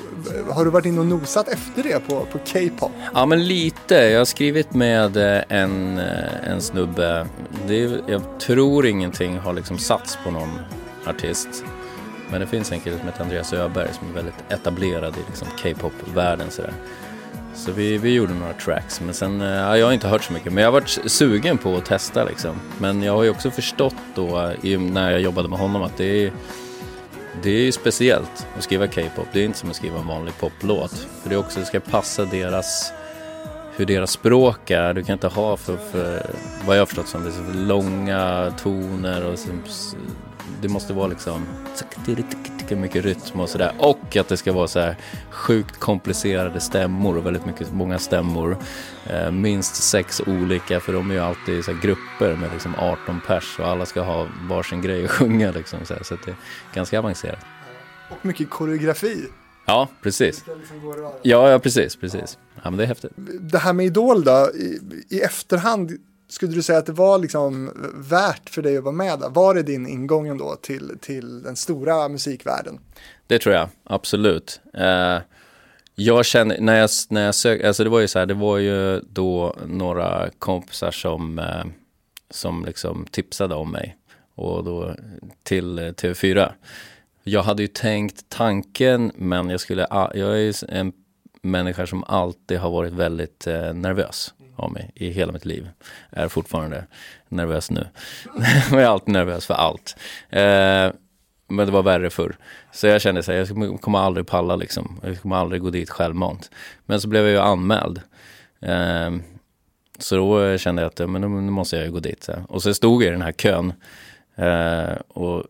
Speaker 2: Har du varit inne och nosat efter det på, på K-pop?
Speaker 1: Ja, men lite. Jag har skrivit med eh, en, en snubbe. Det är, jag tror ingenting har liksom satts på någon artist. Men det finns en kille som heter Andreas Öberg som är väldigt etablerad i liksom K-pop-världen. Sådär. Så vi, vi gjorde några tracks, men sen, eh, ja, jag har inte hört så mycket. Men jag har varit sugen på att testa liksom. Men jag har ju också förstått då, när jag jobbade med honom, att det är, det är speciellt att skriva K-pop. Det är inte som att skriva en vanlig poplåt. För det är också, det ska passa deras, hur deras språk är. Du kan inte ha för, för vad jag har förstått som, det är så långa toner och så, det måste vara liksom mycket rytm och sådär. Och att det ska vara så här sjukt komplicerade stämmor och väldigt mycket, många stämmor. Eh, minst sex olika, för de är ju alltid så grupper med liksom 18 pers och alla ska ha varsin grej att sjunga liksom. Så, här, så det är ganska avancerat.
Speaker 2: Och mycket koreografi.
Speaker 1: Ja, precis. Liksom ja, ja, precis, precis. Ja, men det är häftigt.
Speaker 2: Det här med Idol då, i, i efterhand skulle du säga att det var liksom eh, värt för dig att vara med där? Var det din ingång ändå till, till den stora musikvärlden?
Speaker 1: Det tror jag, absolut. Uh, jag känner, när jag, när jag sökte, alltså det var ju så här, det var ju då några kompisar som, uh, som liksom tipsade om mig och då till TV4. Jag hade ju tänkt tanken, men jag skulle, jag är ju en människa som alltid har varit väldigt eh, nervös av mig i hela mitt liv. Är fortfarande nervös nu. [LAUGHS] jag är alltid nervös för allt. Eh, men det var värre förr. Så jag kände så här, jag kommer aldrig palla liksom. Jag kommer aldrig gå dit självmant. Men så blev jag ju anmäld. Eh, så då kände jag att men nu måste jag ju gå dit. Så Och så stod jag i den här kön. Eh, och,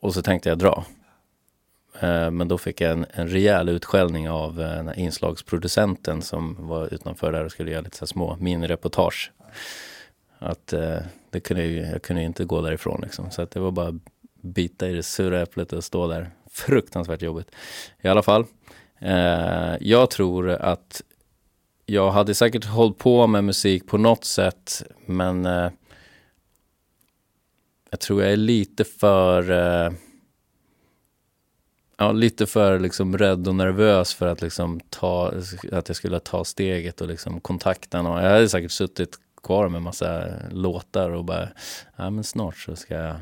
Speaker 1: och så tänkte jag dra. Eh, men då fick jag en, en rejäl utskällning av eh, den här inslagsproducenten som var utanför där och skulle göra lite så små minireportage. Att eh, det kunde jag, jag kunde inte gå därifrån liksom. Så att det var bara bita i det sura äpplet och stå där. Fruktansvärt jobbigt. I alla fall. Eh, jag tror att jag hade säkert hållit på med musik på något sätt men eh, jag tror jag är lite för eh, ja, lite för liksom rädd och nervös för att, liksom ta, att jag skulle ta steget och liksom kontakta någon. Jag hade säkert suttit kvar med massa låtar och bara, ja men snart så ska jag,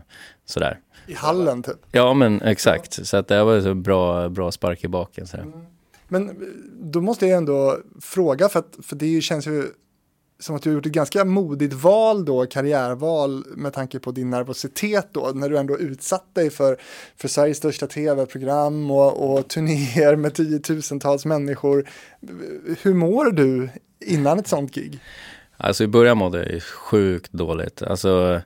Speaker 1: sådär.
Speaker 2: I hallen typ?
Speaker 1: Ja men exakt, så att det var en bra, bra spark i baken. Sådär. Mm.
Speaker 2: Men då måste jag ändå fråga, för, att, för det känns ju som att du har gjort ett ganska modigt val då, karriärval med tanke på din nervositet då, när du ändå utsatt dig för, för Sveriges största tv-program och, och turnéer med tiotusentals människor. Hur mår du innan ett sånt gig?
Speaker 1: Alltså i början mådde jag sjukt dåligt. Alltså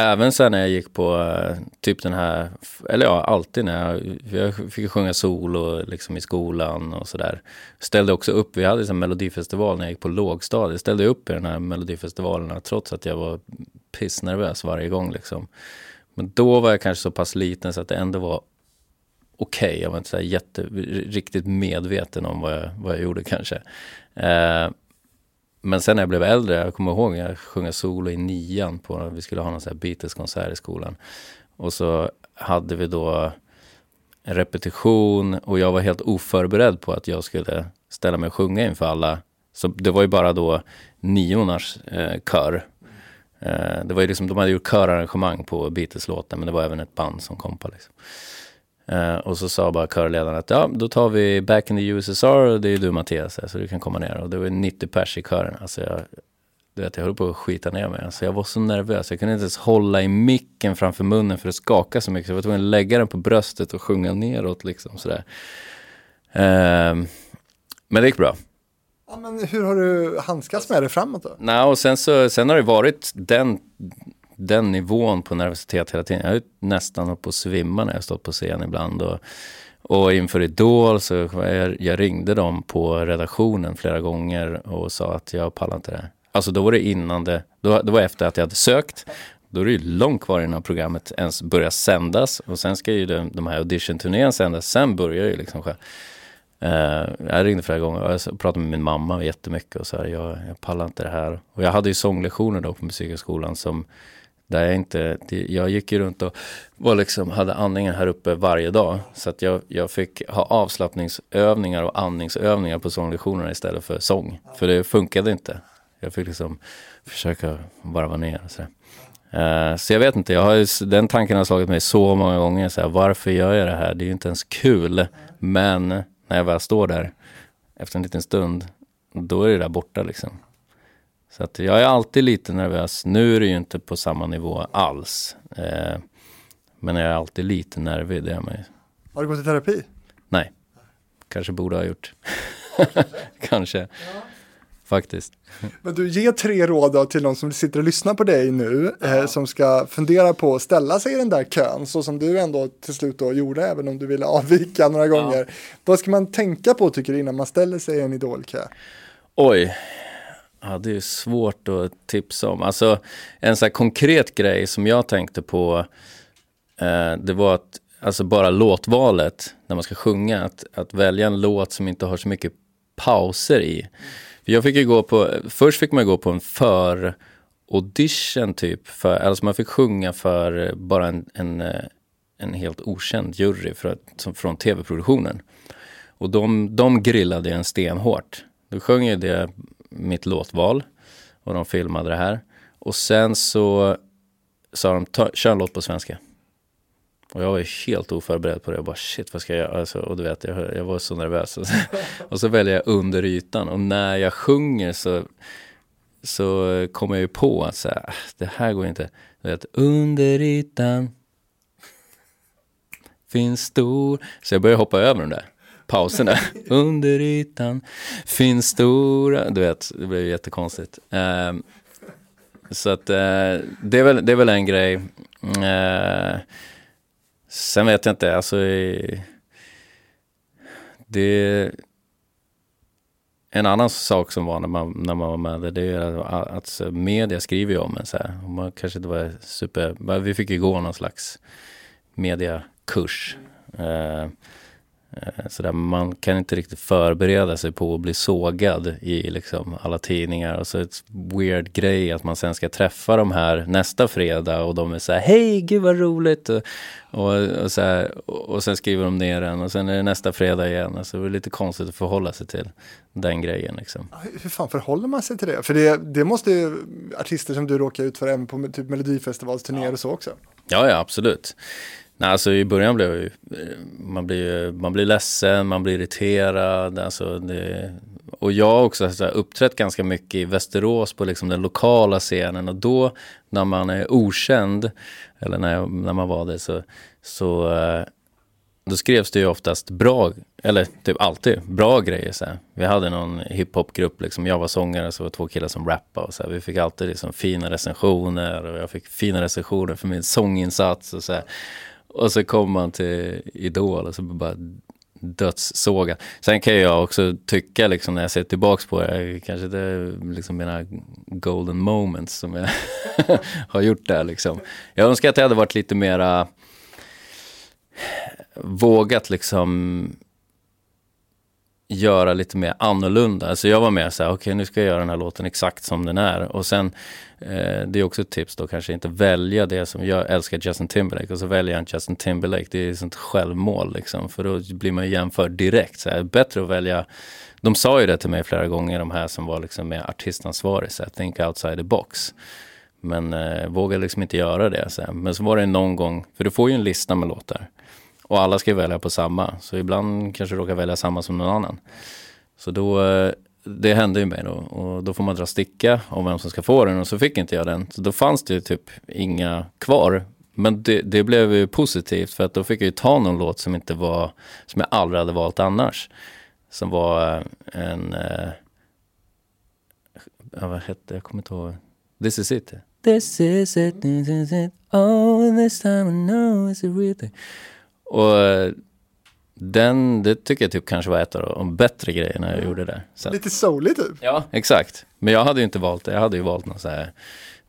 Speaker 1: Även sen när jag gick på eh, typ den här, eller ja, alltid när jag, jag fick sjunga solo liksom i skolan och sådär. Ställde också upp, vi hade en melodifestival när jag gick på lågstadiet. Ställde upp i den här Melodifestivalen trots att jag var pissnervös varje gång liksom. Men då var jag kanske så pass liten så att det ändå var okej. Okay. Jag var inte så jätte, riktigt medveten om vad jag, vad jag gjorde kanske. Eh, men sen när jag blev äldre, jag kommer ihåg jag sjöng solo i nian på, vi skulle ha någon sån här Beatles-konsert i skolan. Och så hade vi då en repetition och jag var helt oförberedd på att jag skulle ställa mig och sjunga inför alla. Så det var ju bara då niornas eh, kör. Eh, det var ju liksom, de hade gjort körarrangemang på Beatles-låten men det var även ett band som kompa. Liksom. Uh, och så sa bara körledaren att ja, då tar vi Back in the USSR och det är du Mattias, så du kan komma ner. Och det var 90 pers i kören. Alltså jag, du vet, jag höll på att skita ner mig. Alltså jag var så nervös. Jag kunde inte ens hålla i micken framför munnen för att skaka så mycket. Så jag var tvungen att lägga den på bröstet och sjunga neråt liksom sådär. Uh, men det gick bra.
Speaker 2: Ja, men hur har du handskats med det framåt då?
Speaker 1: Nej, och sen, så, sen har det varit den den nivån på nervositet hela tiden. Jag har nästan hållit på att svimma när jag stått på scen ibland. Och, Och inför Idol så jag, jag ringde dem på redaktionen flera gånger och sa att jag pallar inte det. Alltså då var det innan det, då, det var efter att jag hade sökt. Då är det ju långt kvar innan programmet ens börjar sändas. Och sen ska ju de, de här turnén sändas. Sen börjar ju liksom själv. Uh, jag ringde flera gånger och jag pratade med min mamma jättemycket och så här, jag, jag pallar inte det här. Och jag hade ju sånglektioner då på Musikhögskolan som där jag inte, jag gick ju runt och var liksom, hade andningen här uppe varje dag. Så att jag, jag fick ha avslappningsövningar och andningsövningar på sånglektionerna istället för sång. För det funkade inte. Jag fick liksom försöka varva ner och så. Uh, eh, så jag vet inte, jag har, den tanken har slagit mig så många gånger. Så här, varför gör jag det här? Det är ju inte ens kul. Men när jag väl står där efter en liten stund, då är det där borta liksom. Så att jag är alltid lite nervös. Nu är det ju inte på samma nivå alls. Eh, men jag är alltid lite nervig, det är man ju.
Speaker 2: Har du gått i terapi?
Speaker 1: Nej, kanske borde ha gjort. [LAUGHS] kanske. Ja. Faktiskt.
Speaker 2: Men du, ge tre råd då till någon som sitter och lyssnar på dig nu, eh, som ska fundera på att ställa sig i den där kön, så som du ändå till slut då gjorde, även om du ville avvika några gånger. Ja. Vad ska man tänka på, tycker du, innan man ställer sig i en idolkö?
Speaker 1: Oj, Ja, det är svårt att tipsa om. Alltså, en sån här konkret grej som jag tänkte på, eh, det var att alltså bara låtvalet när man ska sjunga, att, att välja en låt som inte har så mycket pauser i. För jag fick ju gå på, först fick man gå på en för audition typ, för, alltså man fick sjunga för bara en, en, eh, en helt okänd jury för, som, från tv-produktionen. Och de, de grillade en stenhårt. Då sjöng ju det mitt låtval och de filmade det här. Och sen så sa de, ta, kör en låt på svenska. Och jag var helt oförberedd på det. Jag bara shit, vad ska jag göra? Alltså, och du vet, jag, jag var så nervös. [LAUGHS] Och så, väljer jag under ytan. Och när jag sjunger så, så kommer jag ju på att så här, ah, det här går inte. Du vet, under ytan finns stor. Så jag börjar hoppa över den där Pausen där. [LAUGHS] Under ytan finns stora, du vet, det blir jättekonstigt. Uh, så att uh, det, är väl, det är väl en grej. Uh, sen vet jag inte, alltså det en annan sak som var när man, när man var med det, det är att, alltså, media skriver ju om en så här. Man kanske inte var super, vi fick ju gå någon slags mediakurs. Uh, Eh, så där, man kan inte riktigt förbereda sig på att bli sågad i liksom alla tidningar. Och så ett weird grej att man sen ska träffa de här nästa fredag och de är så här, hej gud vad roligt! Och, och, och, så här, och sen skriver de ner den och sen är det nästa fredag igen. Alltså det är lite konstigt att förhålla sig till den grejen. Liksom.
Speaker 2: Hur fan förhåller man sig till det? För det, det måste ju artister som du råkar ut för även på typ Melodifestivalsturnéer ja. och så också.
Speaker 1: Ja, ja absolut. Nej, alltså i början blev jag ju, eh, man blir, man blir ledsen, man blir irriterad. Alltså det, och jag har också så här, uppträtt ganska mycket i Västerås på liksom den lokala scenen och då när man är okänd, eller när, jag, när man var det, så, så eh, då skrevs det ju oftast bra, eller typ alltid bra grejer. Så här. Vi hade någon hiphopgrupp, liksom, jag var sångare så var två killar som rappade. Och så här. Vi fick alltid liksom fina recensioner och jag fick fina recensioner för min sånginsats. Och så här. Och så kommer man till Idol och så bara dödssåga. Sen kan jag också tycka liksom när jag ser tillbaks på det, kanske det är liksom mina golden moments som jag [LAUGHS] har gjort där liksom. Jag önskar att jag hade varit lite mera vågat liksom göra lite mer annorlunda. Alltså jag var mer så här, okej okay, nu ska jag göra den här låten exakt som den är. Och sen, eh, det är också ett tips då, kanske inte välja det som, jag älskar Justin Timberlake och så väljer jag en Justin Timberlake. Det är sånt självmål liksom, för då blir man jämförd direkt. Så här, bättre att välja, de sa ju det till mig flera gånger, de här som var liksom mer artistansvarig, så här, think outside the box. Men eh, vågar liksom inte göra det. Så här. Men så var det någon gång, för du får ju en lista med låtar. Och alla ska välja på samma. Så ibland kanske du råkar välja samma som någon annan. Så då, eh, det hände ju mig då. Och då får man dra sticka om vem som ska få den. Och så fick inte jag den. Så då fanns det ju typ inga kvar. Men det, det blev ju positivt för att då fick jag ju ta någon låt som inte var, som jag aldrig hade valt annars. Som var eh, en, eh, vad hette, jag kommer inte ihåg. This is it. This is it, this is it, oh this time I know it's a real thing. Och den, det tycker jag typ kanske var ett av de bättre grejerna jag gjorde där. Så.
Speaker 2: Lite soulig typ.
Speaker 1: Ja, exakt. Men jag hade ju inte valt det. Jag hade ju valt något så här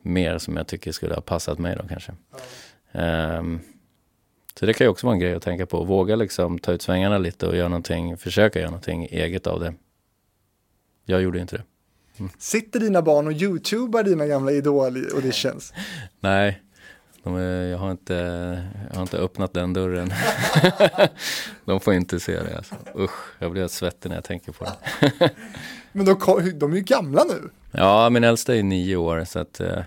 Speaker 1: mer som jag tycker skulle ha passat mig då kanske. Um, så det kan ju också vara en grej att tänka på. Våga liksom ta ut svängarna lite och göra någonting, försöka göra någonting eget av det. Jag gjorde inte det.
Speaker 2: Mm. Sitter dina barn och youtubar dina gamla idol-auditions?
Speaker 1: Nej, är, jag, har inte, jag har inte öppnat den dörren. [LAUGHS] de får inte se det. Alltså. Usch, jag blir svettig när jag tänker på det. [LAUGHS]
Speaker 2: Men de, de är ju gamla nu.
Speaker 1: Ja, min äldsta är nio år så att eh,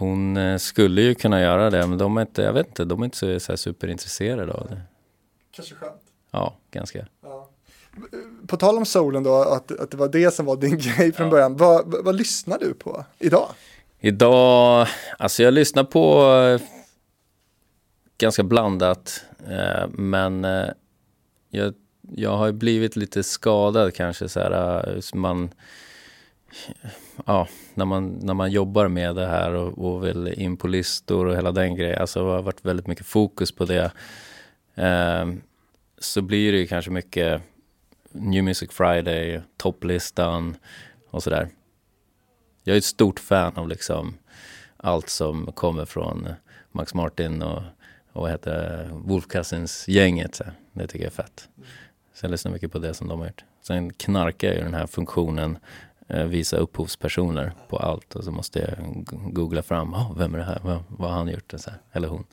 Speaker 1: hon eh, skulle ju kunna göra det men de är inte, jag vet inte, de är inte så, så superintresserade av det.
Speaker 2: Kanske skönt.
Speaker 1: Ja, ganska.
Speaker 2: Ja. På tal om solen då, att, att det var det som var din [LAUGHS] grej från ja. början. Vad, vad lyssnar du på idag?
Speaker 1: Idag, alltså jag lyssnar på eh, ganska blandat. Eh, men eh, jag, jag har blivit lite skadad kanske så här. Man, ja, när man, när man jobbar med det här och, och vill in på listor och hela den grejen. Alltså det har varit väldigt mycket fokus på det. så blir det ju kanske mycket New Music Friday, topplistan och sådär jag är ett stort fan av liksom allt som kommer från Max Martin och, och vad heter Wolf Cousins-gänget. Det tycker jag är fett. Så jag lyssnar mycket på det som de har gjort. Sen knarkar jag ju den här funktionen eh, visa upphovspersoner på allt och så måste jag googla fram, oh, vem är det här, vad, vad har han gjort, så här, eller hon.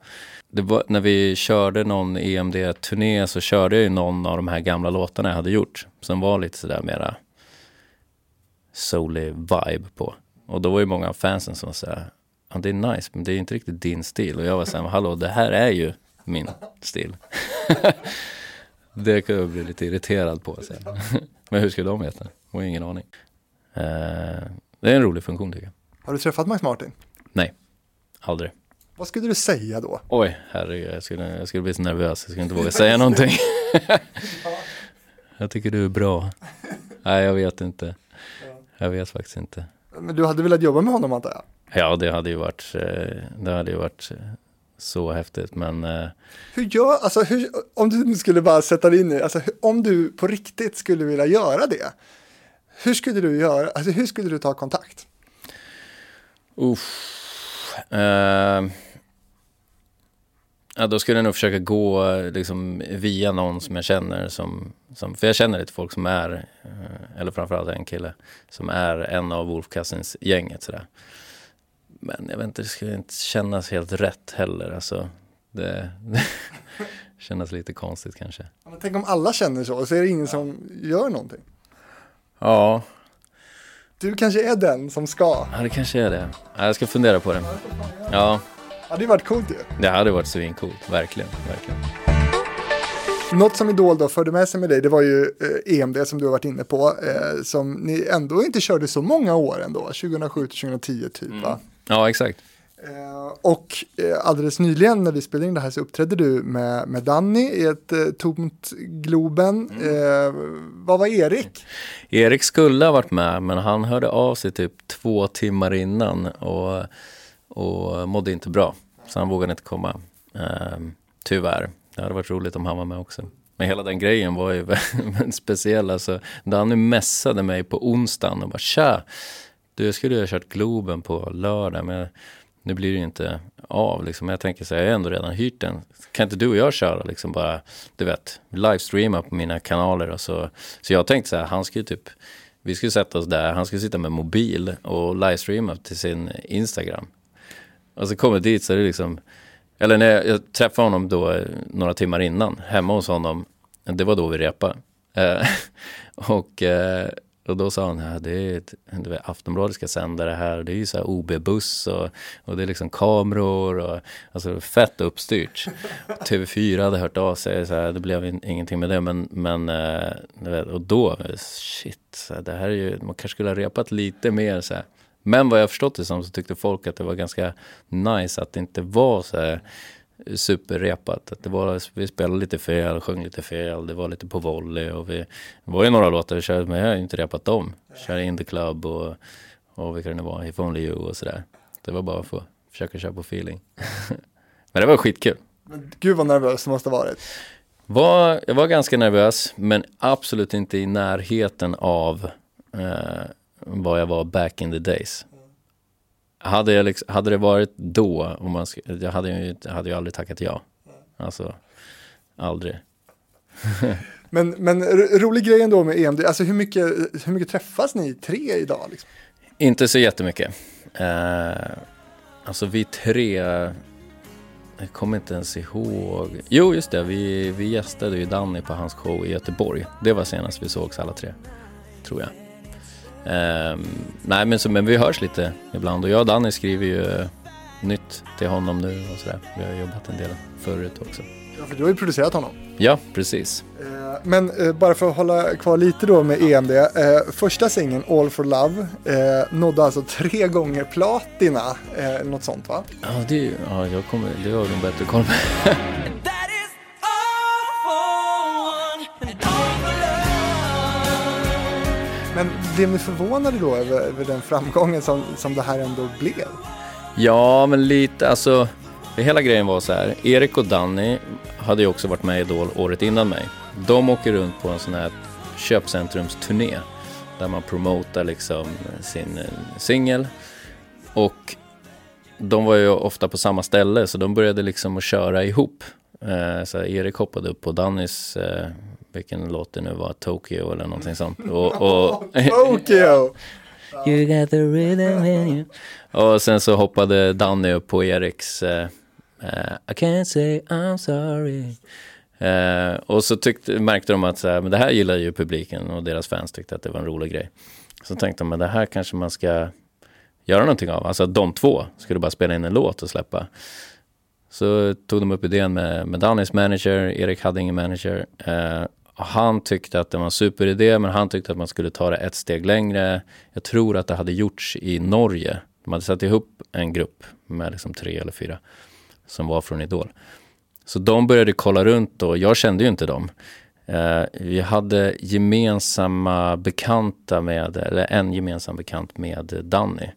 Speaker 1: Det var, när vi körde någon EMD-turné så körde jag ju någon av de här gamla låtarna jag hade gjort som var lite sådär mera soulig vibe på. Och då var ju många av fansen som sa, ja det är nice men det är inte riktigt din stil. Och jag var såhär, hallå det här är ju min stil. [LAUGHS] det kan jag bli lite irriterad på. Så. [LAUGHS] men hur skulle de veta? Jag har ingen aning. Uh, det är en rolig funktion tycker jag.
Speaker 2: Har du träffat Max Martin?
Speaker 1: Nej, aldrig.
Speaker 2: Vad skulle du säga då?
Speaker 1: Oj, herregud, jag skulle, jag skulle bli så nervös. Jag skulle inte våga säga någonting. [LAUGHS] jag tycker du är bra. Nej, jag vet inte. Jag vet faktiskt inte.
Speaker 2: Men du hade velat jobba med honom antar jag?
Speaker 1: Ja, det hade ju varit, eh, det hade ju varit eh, så häftigt, men... Eh,
Speaker 2: hur gör, alltså hur, om du skulle bara sätta dig in i, alltså om du på riktigt skulle vilja göra det, hur skulle du göra, alltså hur skulle du ta kontakt?
Speaker 1: Uff. Uh, Ja, då skulle jag nog försöka gå liksom, via någon som jag känner. Som, som, för jag känner lite folk som är, eh, eller framförallt en kille, som är en av Wolf Cousins gänget sådär. Men jag vet inte, det skulle inte kännas helt rätt heller. Alltså, det, det [LAUGHS] kännas lite konstigt kanske.
Speaker 2: Men tänk om alla känner så, och så är det ingen ja. som gör någonting.
Speaker 1: Ja.
Speaker 2: Du kanske är den som ska.
Speaker 1: Ja, det kanske är det. Jag ska fundera på det. Ja.
Speaker 2: Det hade varit coolt ju.
Speaker 1: Det hade varit svincoolt, verkligen, verkligen.
Speaker 2: Något som Idol då förde med sig med dig, det var ju eh, EMD som du har varit inne på, eh, som ni ändå inte körde så många år ändå, 2007 till 2010 typ mm. va?
Speaker 1: Ja, exakt.
Speaker 2: Eh, och eh, alldeles nyligen när vi spelade in det här så uppträdde du med, med Danny i ett eh, tomt Globen. Mm. Eh, vad var Erik?
Speaker 1: Erik skulle ha varit med, men han hörde av sig typ två timmar innan och och mådde inte bra. Så han vågade inte komma. Um, tyvärr. Det hade varit roligt om han var med också. Men hela den grejen var ju [LAUGHS] speciell. Alltså, Danny mässade mig på onsdagen och bara tja, du jag skulle ju ha kört Globen på lördag men nu blir det ju inte av liksom. Jag tänker så här, jag har ändå redan hyrt den. Kan inte du och jag köra liksom bara, du vet, livestreama på mina kanaler och så. Så jag tänkte så här, han skulle typ, vi skulle sätta oss där, han skulle sitta med mobil och livestreama till sin Instagram. Och så kommer dit så är det liksom, eller när jag, jag träffade honom då eh, några timmar innan, hemma hos honom, det var då vi repade. Eh, [LAUGHS] och, eh, och då sa han, det är ett, det Aftonbladet ska sända det här, det är ju så här OB-buss och, och det är liksom kameror och alltså fett uppstyrt. [LAUGHS] TV4 hade hört av sig, så här, det blev in, ingenting med det, men, men eh, och då, eh, shit, så här, det här är ju, man kanske skulle ha repat lite mer så här. Men vad jag förstått det som så tyckte folk att det var ganska nice att det inte var så här superrepat. Att det var, vi spelade lite fel, sjöng lite fel, det var lite på volley och vi, det var ju några låtar vi körde men jag har inte repat dem. Körde In the Club och, och vilka det nu var, If Only You och sådär. Det var bara för att försöka köra på feeling. [LAUGHS] men det var skitkul.
Speaker 2: Men gud vad nervös det måste ha varit.
Speaker 1: Var, jag var ganska nervös men absolut inte i närheten av eh, vad jag var back in the days. Hade, jag liksom, hade det varit då, om man, jag hade ju, hade ju aldrig tackat ja. Alltså, aldrig. [LAUGHS]
Speaker 2: men, men rolig grej ändå med EMD, alltså hur mycket, hur mycket träffas ni tre idag? Liksom?
Speaker 1: Inte så jättemycket. Eh, alltså vi tre, jag kommer inte ens ihåg. Jo, just det, vi, vi gästade ju Danny på hans show i Göteborg. Det var senast vi sågs alla tre, tror jag. Eh, nej, men, så, men vi hörs lite ibland och jag och Danny skriver ju nytt till honom nu och sådär. Vi har jobbat en del förut också.
Speaker 2: Ja, för du har ju producerat honom.
Speaker 1: Ja, precis.
Speaker 2: Eh, men eh, bara för att hålla kvar lite då med EMD. Eh, första singeln, All for Love, nådde alltså tre gånger platina. något sånt va?
Speaker 1: Ja, det, ja jag kommer, det har de bättre koll på. [LAUGHS]
Speaker 2: Men blev ni förvånade då över, över den framgången som, som det här ändå blev?
Speaker 1: Ja, men lite, alltså hela grejen var så här. Erik och Danny hade ju också varit med i Idol året innan mig. De åker runt på en sån här köpcentrumsturné där man promotar liksom sin eh, singel. Och de var ju ofta på samma ställe så de började liksom att köra ihop. Eh, så Erik hoppade upp på Dannys, eh, vilken låt det nu var, Tokyo eller någonting sånt. Och, och [LAUGHS]
Speaker 2: Tokyo! [LAUGHS]
Speaker 1: You got the rhythm in you. Och sen så hoppade Danny upp på Eriks uh, I can't say I'm sorry. Uh, och så tyckte, märkte de att så här, men det här gillar ju publiken och deras fans tyckte att det var en rolig grej. Så tänkte de, men det här kanske man ska göra någonting av. Alltså de två skulle bara spela in en låt och släppa. Så tog de upp idén med, med Dannys manager, Erik hade ingen manager. Uh, han tyckte att det var en superidé men han tyckte att man skulle ta det ett steg längre. Jag tror att det hade gjorts i Norge. De hade satt ihop en grupp med liksom tre eller fyra som var från Idol. Så de började kolla runt och jag kände ju inte dem. Eh, vi hade gemensamma bekanta med, eller en gemensam bekant med Danny.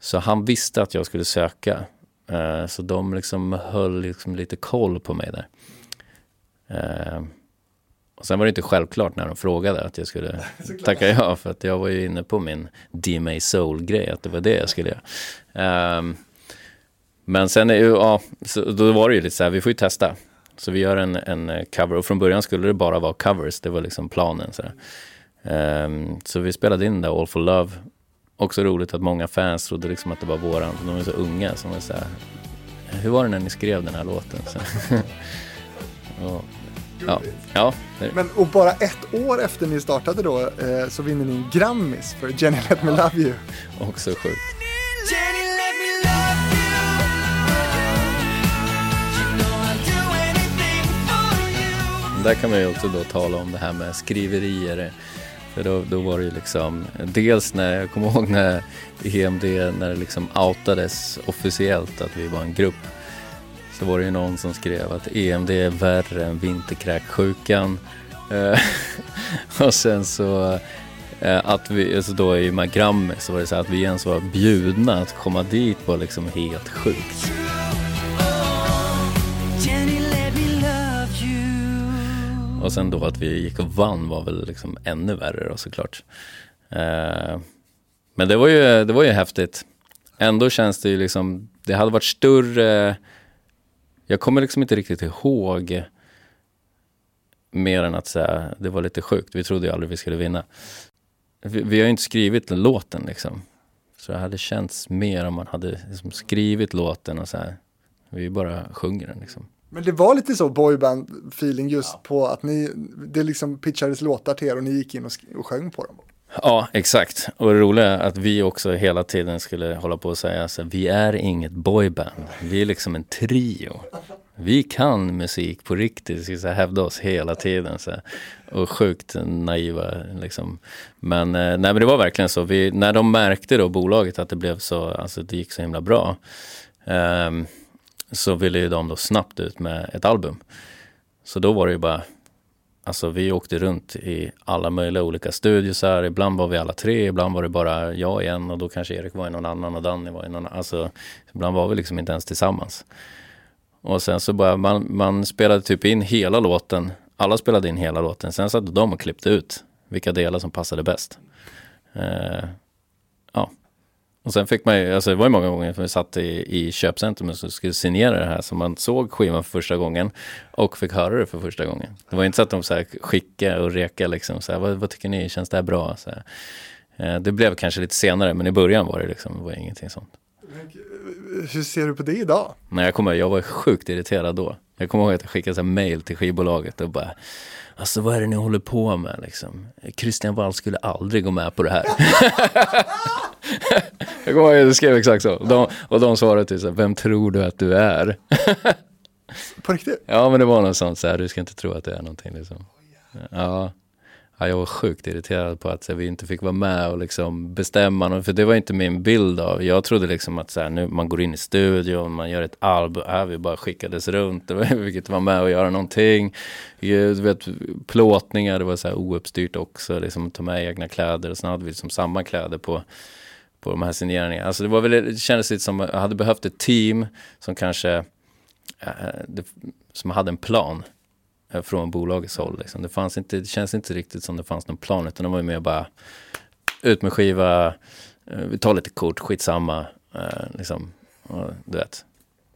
Speaker 1: Så han visste att jag skulle söka. Eh, så de liksom höll liksom lite koll på mig där. Eh, och sen var det inte självklart när de frågade att jag skulle [LAUGHS] tacka ja, för att jag var ju inne på min DMA Soul-grej, att det var det jag skulle göra. Um, men sen, är ju, ja, så, då var det ju lite så här, vi får ju testa. Så vi gör en, en cover, och från början skulle det bara vara covers, det var liksom planen. Så, um, så vi spelade in det, All for Love. Också roligt att många fans trodde liksom att det var våran, de är så unga, som var så här, hur var det när ni skrev den här låten? [LAUGHS] Så, [LAUGHS] och, Ja. ja.
Speaker 2: Men och bara ett år efter ni startade då eh, så vinner ni en Grammis för Jenny Let Me Love You.
Speaker 1: Också sjukt. Där kan man ju också då tala om det här med skriverier. För då, då var det ju liksom, dels när, jag kommer ihåg när EMD, när det liksom outades officiellt att vi var en grupp så var det ju någon som skrev att EMD är värre än vinterkräksjukan. Eh, [LAUGHS] och sen så eh, att vi, alltså då i Magrammi så var det så att vi ens var bjudna att komma dit var liksom helt sjukt. Och sen då att vi gick och vann var väl liksom ännu värre då såklart. Eh, men det var ju, det var ju häftigt. Ändå känns det ju liksom, det hade varit större jag kommer liksom inte riktigt ihåg mer än att säga, det var lite sjukt. Vi trodde ju aldrig vi skulle vinna. Vi, vi har ju inte skrivit låten liksom. Så det hade känts mer om man hade liksom skrivit låten och så här. Vi bara sjunger den liksom.
Speaker 2: Men det var lite så boyband feeling just ja. på att ni, det liksom pitchades låtar till er och ni gick in och, och sjöng på dem.
Speaker 1: Ja, exakt. Och det roliga är att vi också hela tiden skulle hålla på och säga så vi är inget boyband. Vi är liksom en trio. Vi kan musik på riktigt, vi ska hävda oss hela tiden. Så, och sjukt naiva liksom. Men, eh, nej, men det var verkligen så. Vi, när de märkte då bolaget att det blev så, alltså det gick så himla bra. Um, så ville ju de då snabbt ut med ett album. Så då var det ju bara Alltså vi åkte runt i alla möjliga olika studiosar. Ibland var vi alla tre, ibland var det bara jag igen och då kanske Erik var i någon annan och Danny var i någon annan. Alltså ibland var vi liksom inte ens tillsammans. Och sen så bara, man, man spelade typ in hela låten. Alla spelade in hela låten. Sen satt de och klippte ut vilka delar som passade bäst. Eh. Och sen fick man ju, alltså det var ju många gånger som vi satt i, i köpcentrum och skulle signera det här. Så man såg skivan för första gången och fick höra det för första gången. Det var inte så att de så här skickade och rekade liksom. Så här, vad, vad tycker ni, känns det här bra? Så här. Eh, det blev kanske lite senare, men i början var det liksom, det var ingenting sånt.
Speaker 2: Hur ser du på det idag?
Speaker 1: Nej, jag kommer jag var sjukt irriterad då. Jag kommer ihåg att jag skickade så mail till skivbolaget och bara Alltså vad är det ni håller på med liksom? Christian Wall skulle aldrig gå med på det här. jag kommer ihåg att jag skrev exakt så. Och de, och de svarade till så här, vem tror du att du är?
Speaker 2: på riktigt?
Speaker 1: Ja men det var något sånt så här, du ska inte tro att det är någonting liksom. Ja. Ja, jag var sjukt irriterad på att här, vi inte fick vara med och liksom bestämma. För det var inte min bild av. Jag trodde liksom att så här, nu, man går in i studion, man gör ett album. Äh, vi bara skickades runt. Vi fick inte vara med och göra någonting. Du vet, plåtningar, det var så här ouppstyrt också. Liksom ta med egna kläder. Och sen hade vi liksom samma kläder på på de här signeringarna. Alltså det, var väl, det kändes lite som att jag hade behövt ett team som kanske äh, det, som hade en plan från bolagets håll. Liksom. Det, fanns inte, det känns inte riktigt som det fanns någon plan utan de var ju mer bara ut med skiva, eh, vi tar lite kort, skitsamma. Eh, liksom, och, du vet,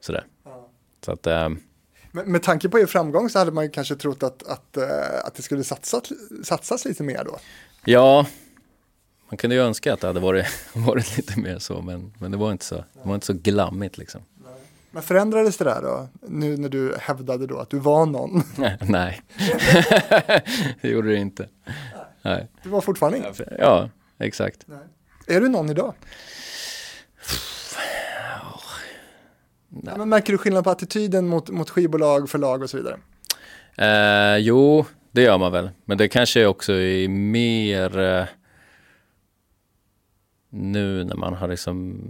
Speaker 1: sådär. Ja. Så att, eh,
Speaker 2: med, med tanke på er framgång så hade man ju kanske trott att, att, att det skulle satsat, satsas lite mer då?
Speaker 1: Ja, man kunde ju önska att det hade varit, [LAUGHS] varit lite mer så, men, men det var inte så. Det var inte så glammigt liksom.
Speaker 2: Men förändrades det där då? Nu när du hävdade då att du var någon? [LAUGHS]
Speaker 1: Nej, [LAUGHS] det gjorde det inte. Nej.
Speaker 2: Du var fortfarande ingen?
Speaker 1: Ja, exakt.
Speaker 2: Nej. Är du någon idag? Nej. Men märker du skillnad på attityden mot, mot skivbolag, förlag och så vidare?
Speaker 1: Eh, jo, det gör man väl. Men det kanske också är mer eh, nu när man har liksom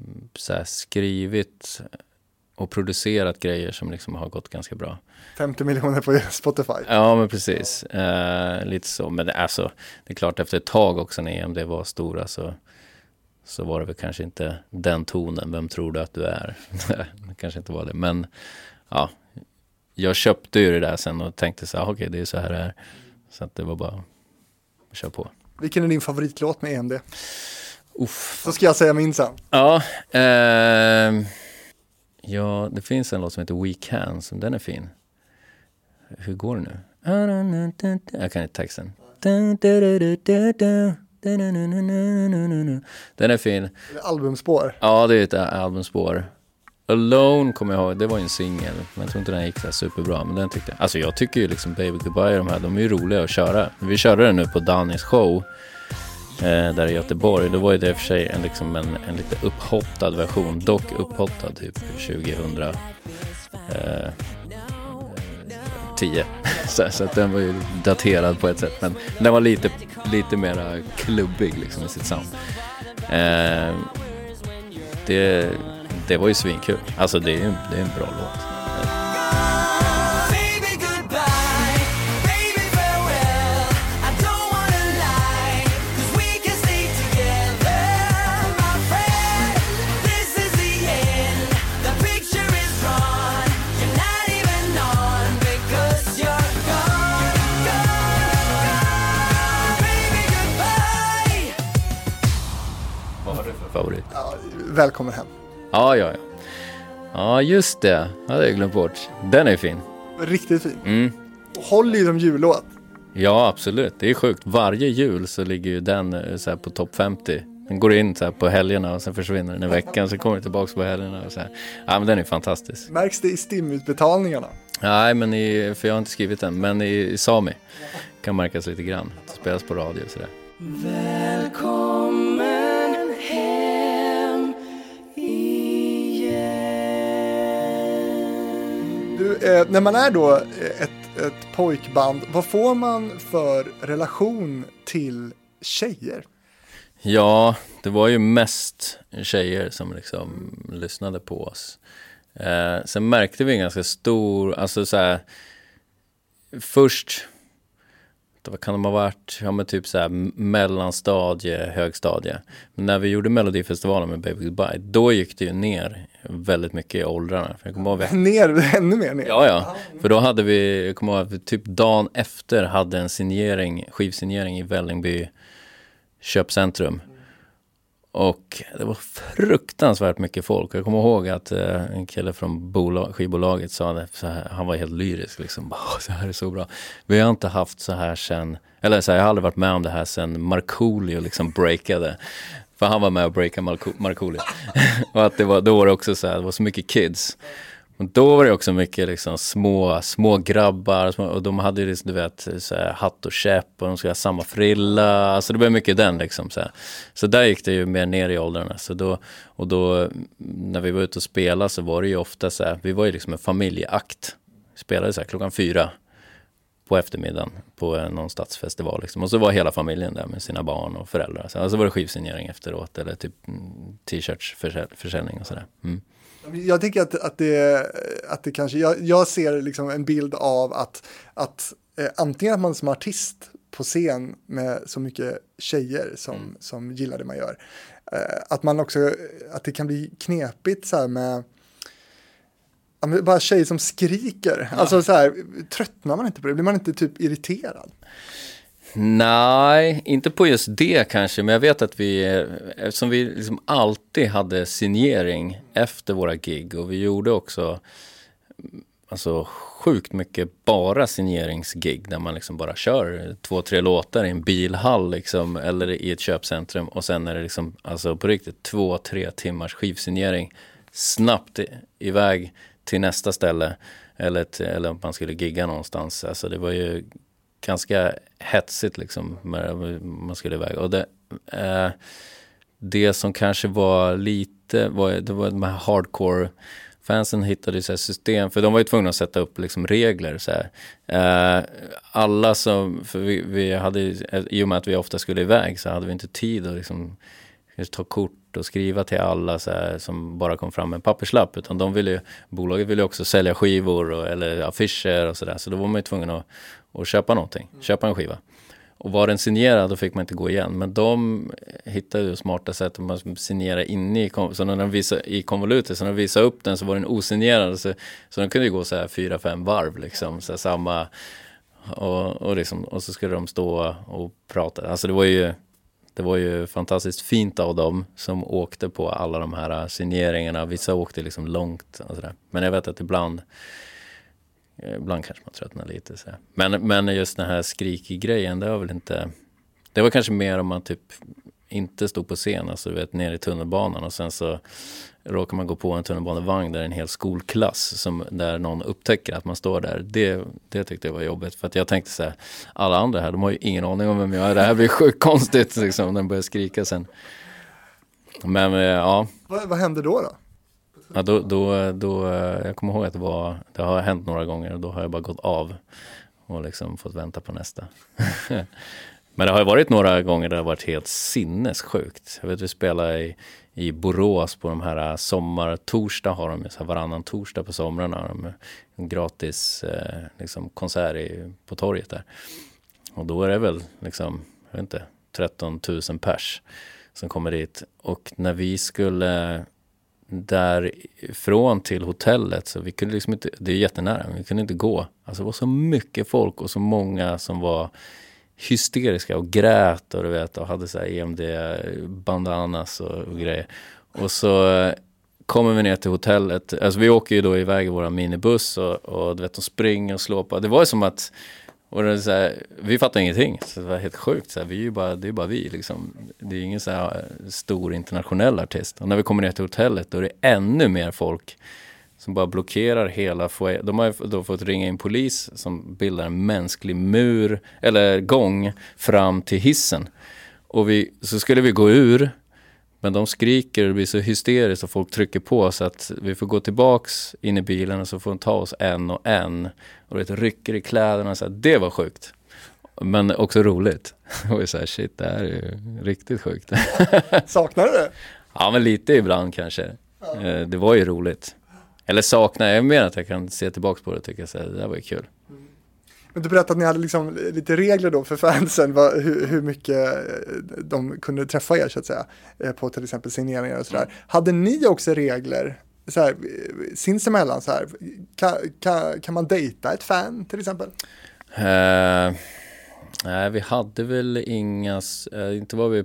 Speaker 1: skrivit och producerat grejer som liksom har gått ganska bra.
Speaker 2: 50 miljoner på [LAUGHS] Spotify.
Speaker 1: Ja, men precis. Uh, lite så. Men det, alltså, det är klart efter ett tag också när EMD var stora så, så var det väl kanske inte den tonen. Vem tror du att du är? [LAUGHS] det kanske inte var det. Men ja, jag köpte ju det där sen och tänkte så här, okej, okay, det är så här det är. Så att det var bara att köra på.
Speaker 2: Vilken är din favoritlåt med EMD? Uff. Så ska jag säga min sen.
Speaker 1: Ja, uh, Ja, det finns en låt som heter We Can, som den är fin. Hur går det nu? Jag kan inte texten. Den är fin.
Speaker 2: Albumspår?
Speaker 1: Ja, det är ett albumspår. Alone kommer jag ihåg, det var ju en singel. Men jag tror inte den gick så superbra. Men den tyckte jag. Alltså jag tycker ju liksom Baby Goodbye de här, de är ju roliga att köra. Vi körde den nu på Dannys show eh, där i Göteborg. Då var ju det i och för sig en, liksom en, en lite upphottad version, dock upphottad typ 2010. Eh, [LAUGHS] så, så att den var ju daterad på ett sätt, men den var lite, lite mera klubbig liksom i sitt sound. Eh, det, det var ju svinkul. Alltså det är, det är en bra låt.
Speaker 2: Välkommen hem.
Speaker 1: Ja, ja, ja. Ja, just det. Det hade jag glömt bort. Den är fin.
Speaker 2: Riktigt fin. Mm. Håller ju som jullåt.
Speaker 1: Ja, absolut. Det är sjukt. Varje jul så ligger ju den eh, så på topp 50. Den går in så på helgerna och sen försvinner den i veckan. Så kommer den tillbaka på helgerna. Och så här. Ja, men den är fantastisk.
Speaker 2: Märks det i STIM-utbetalningarna?
Speaker 1: Nej, men i, för jag har inte skrivit den. Men i, i Sami kan märkas lite grann. Det spelas på radio och sådär.
Speaker 2: Eh, när man är då eh, ett, ett pojkband, vad får man för relation till tjejer?
Speaker 1: Ja, det var ju mest tjejer som liksom lyssnade på oss. Eh, sen märkte vi en ganska stor, alltså så här, först, vad kan de ha varit, ja men typ så här mellanstadie, högstadie. Men när vi gjorde Melodifestivalen med Baby Goodbye, då gick det ju ner väldigt mycket i åldrarna. För jag kommer ihåg,
Speaker 2: ner, ännu mer ner?
Speaker 1: Ja, ja. För då hade vi, jag kommer ihåg att typ dagen efter hade en signering, skivsignering i Vällingby köpcentrum. Och det var fruktansvärt mycket folk. Jag kommer ihåg att eh, en kille från bolag, skivbolaget sa det, här, han var helt lyrisk liksom. [LAUGHS] Så här är så bra. Vi har inte haft så här sen, eller så här, jag har aldrig varit med om det här sen Markoolio liksom breakade. För han var med och breakade Markoolio. [LAUGHS] och att det var, då var det också så här, det var så mycket kids. Och då var det också mycket liksom små, små grabbar små, och de hade ju liksom, du vet, så här, hatt och käpp och de skulle ha samma frilla. Alltså det blev mycket den liksom. Så, här. så där gick det ju mer ner i åldrarna. Så då, och då när vi var ute och spelade så var det ju ofta så här, vi var ju liksom en familjeakt. Vi spelade så här klockan fyra på eftermiddagen på någon stadsfestival. Liksom. Och så var hela familjen där med sina barn och föräldrar. Så alltså var det skivsignering efteråt eller typ mm, t-shirtsförsäljning och sådär. Mm.
Speaker 2: Jag tänker att, att, det, att det kanske, jag, jag ser liksom en bild av att, att eh, antingen att man som artist på scen med så mycket tjejer som, mm. som gillar det man gör. Eh, att man också, att det kan bli knepigt så här med bara tjejer som skriker. Ja. Alltså så här, tröttnar man inte på det? Blir man inte typ irriterad?
Speaker 1: Nej, inte på just det kanske, men jag vet att vi, eftersom vi liksom alltid hade signering efter våra gig och vi gjorde också alltså, sjukt mycket bara signeringsgig där man liksom bara kör två, tre låtar i en bilhall liksom, eller i ett köpcentrum och sen är det liksom, alltså på riktigt två, tre timmars skivsignering snabbt iväg till nästa ställe eller, till, eller om man skulle gigga någonstans. Alltså det var ju ganska hetsigt liksom. Man skulle iväg. Och det, eh, det som kanske var lite, var, det var de här hardcore fansen hittade så system, för de var ju tvungna att sätta upp liksom regler. Så eh, alla som, för vi, vi, hade, i och med att vi ofta skulle iväg så hade vi inte tid att liksom, ta kort och skriva till alla så här, som bara kom fram med en papperslapp. Utan de ville ju, bolaget ville också sälja skivor och, eller affischer och sådär. Så då var man ju tvungen att, och köpa någonting, mm. köpa en skiva. Och var den signerad då fick man inte gå igen. Men de hittade ju smarta sätt att signera inne i, så när de visade, i konvolutet, så när de visade upp den så var den osignerad. Så, så den kunde ju gå så här fyra, fem varv liksom. Så samma, och, och, liksom, och så skulle de stå och prata. Alltså det var ju, det var ju fantastiskt fint av dem som åkte på alla de här äh, signeringarna. Vissa åkte liksom långt. Och sådär. Men jag vet att ibland eh, ibland kanske man tröttnar lite. Så. Men, men just den här skrikig grejen, det var väl inte... Det var kanske mer om man typ inte stod på scen, alltså du vet ner i tunnelbanan och sen så råkar man gå på en tunnelbanevagn där en hel skolklass som där någon upptäcker att man står där. Det, det tyckte jag var jobbigt för att jag tänkte så här, alla andra här, de har ju ingen aning om vem jag är. Det här blir sjukt konstigt liksom, när de börjar skrika sen. Men eh, ja.
Speaker 2: Vad, vad hände då då?
Speaker 1: Ja, då, då, då, jag kommer ihåg att det var, det har hänt några gånger och då har jag bara gått av och liksom fått vänta på nästa. [LAUGHS] Men det har varit några gånger där det har varit helt sinnessjukt. Jag vet vi spelade i, i Borås på de här äh, sommartorsdag har de så här varannan torsdag på somrarna. De äh, en gratis eh, liksom konsert i, på torget där. Och då är det väl liksom, jag vet inte, 13 000 pers som kommer dit. Och när vi skulle därifrån till hotellet. Så vi kunde liksom inte, det är jättenära, men vi kunde inte gå. Alltså det var så mycket folk och så många som var hysteriska och grät och du vet och hade så här EMD bandanas och, och grejer. Och så eh, kommer vi ner till hotellet, alltså vi åker ju då iväg i våra minibuss och, och du vet de springer och slår på. Det var ju som att och det så här, vi fattade ingenting, så det var helt sjukt. Så här, vi är ju bara, det är bara vi liksom. Det är ingen så här eh, stor internationell artist. Och när vi kommer ner till hotellet då är det ännu mer folk som bara blockerar hela foajén. De har då fått ringa in polis som bildar en mänsklig mur, eller gång, fram till hissen. Och vi, så skulle vi gå ur men de skriker och det blir så hysteriskt och folk trycker på så att vi får gå tillbaks in i bilen och så får de ta oss en och en. Och det rycker i kläderna. Så här, det var sjukt. Men också roligt. [LAUGHS] Och så här, shit, det här är ju riktigt sjukt.
Speaker 2: Saknar du det? [LAUGHS]
Speaker 1: Ja, men lite ibland kanske. Ja. Eh, det var ju roligt. Eller saknar, jag menar att jag kan se tillbaks på det och tycka så här, det där var ju kul. Mm.
Speaker 2: Men du berättade att ni hade liksom lite regler då för fansen, vad, hur, hur, mycket eh, de kunde träffa er så att säga, eh, på till exempel signeringar och sådär. Mm. Hade ni också regler så här, sinsemellan så här, kan, kan, kan man dejta ett fan till exempel?
Speaker 1: Uh, nej, vi hade väl inga, uh, inte vad vi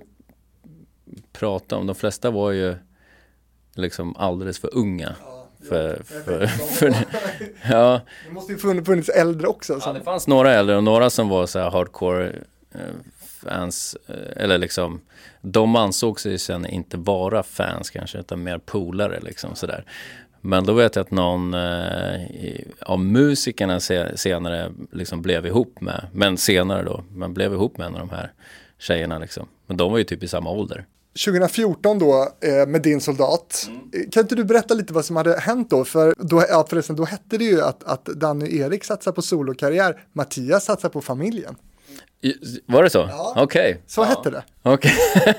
Speaker 1: pratade om, de flesta var ju liksom alldeles för unga. Ja, för, för, för, [LAUGHS]
Speaker 2: ja. Det måste ju funnits äldre också.
Speaker 1: Ja, det fanns några äldre och några som var så här hardcore uh, fans, eller liksom de ansåg sig sen inte vara fans kanske utan mer polare liksom sådär. Men då vet jag att någon eh, av musikerna se, senare liksom blev ihop med, men senare då, man blev ihop med en av de här tjejerna liksom. Men de var ju typ i samma ålder.
Speaker 2: 2014 då eh, med din soldat. Mm. Kan inte du berätta lite vad som hade hänt då? För då, ja, förresten, då hette det ju att, att Danny och Erik satsar på solokarriär, Mattias satsar på familjen.
Speaker 1: Var det så? Ja, Okej. Okay.
Speaker 2: Så
Speaker 1: ja.
Speaker 2: hette det.
Speaker 1: Okay.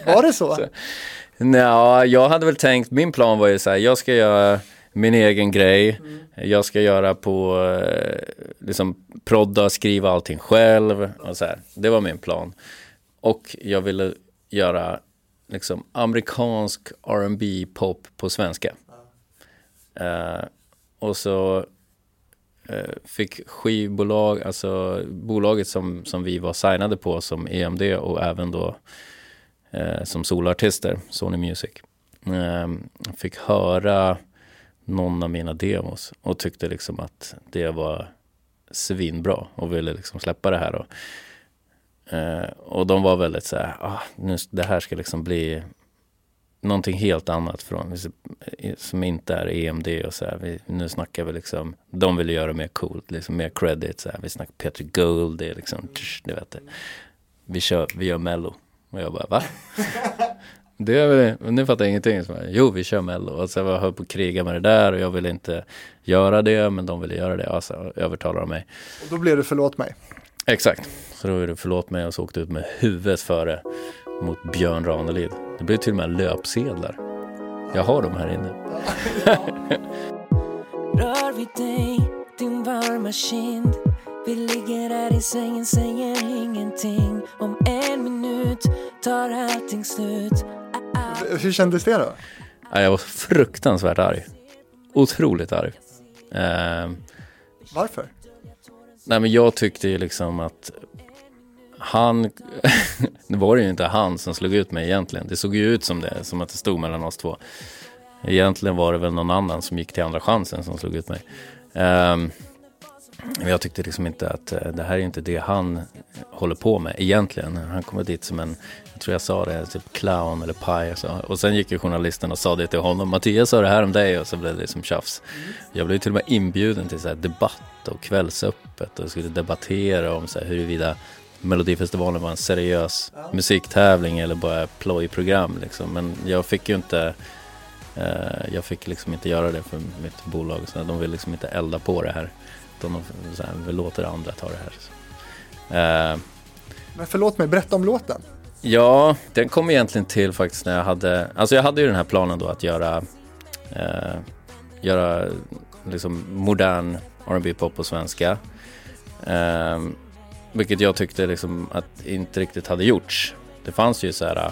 Speaker 1: [LAUGHS]
Speaker 2: Var det så? [LAUGHS] så.
Speaker 1: Nja, jag hade väl tänkt, min plan var ju så här, jag ska göra min egen grej. Mm. Jag ska göra på, eh, liksom prodda, skriva allting själv och så här. Det var min plan. Och jag ville göra liksom amerikansk R&B pop på svenska. Uh, och så uh, fick skivbolag, alltså bolaget som, som vi var signade på som EMD och även då uh, som solartister, Sony Music. fick höra någon av mina demos och tyckte liksom att det var svinbra och ville liksom släppa det här. Och, eh, och de var väldigt så här, ah, nu, det här ska liksom bli någonting helt annat från, som inte är EMD och så här. Vi, nu snackar vi liksom, de ville göra mer coolt, liksom mer credit. Så här. Vi snackar Peter Gold, det är liksom, tsch, du vet det. Vi, kör, vi gör mello. Och jag bara, va? [LAUGHS] Det är väl, nu fattar jag ingenting. Så, jo, vi kör mello. Och så var jag höll på att kriga med det där och jag ville inte göra det, men de ville göra det. Alltså övertalade de mig.
Speaker 2: Och då blev det förlåt mig.
Speaker 1: Exakt. Så då är det förlåt mig och så åkte ut med huvudet före mot Björn Ranelid. Det blev till och med löpsedlar. Jag har dem här inne. [LAUGHS] Rör vid dig, din varma kind vi ligger här i sängen, säger ingenting Om en minut tar allting slut
Speaker 2: hur kändes det då?
Speaker 1: Jag var fruktansvärt arg. Otroligt arg.
Speaker 2: Eh, Varför?
Speaker 1: Nej men jag tyckte ju liksom att han, [LAUGHS] det var ju inte han som slog ut mig egentligen. Det såg ju ut som det, som att det stod mellan oss två. Egentligen var det väl någon annan som gick till andra chansen som slog ut mig. Um, jag tyckte liksom inte att eh, det här är inte det han håller på med egentligen. Han kommer dit som en tror jag sa det, typ clown eller paj. Så. Och sen gick ju journalisten och sa det till honom. Mattias sa det här om dig och så blev det liksom tjafs. Jag blev till och med inbjuden till så här debatt och kvällsöppet och skulle debattera om så här huruvida Melodifestivalen var en seriös musiktävling eller bara plojprogram liksom. Men jag fick ju inte eh, jag fick liksom inte göra det för mitt bolag. Så de vill liksom inte elda på det här. De så här, vill låta andra ta det här.
Speaker 2: Eh, Men förlåt mig, berätta om låten.
Speaker 1: Ja, den kom egentligen till faktiskt när jag hade, alltså jag hade ju den här planen då att göra, eh, göra liksom modern R&B pop på svenska. Eh, vilket jag tyckte liksom att inte riktigt hade gjorts. Det fanns ju så här, eh,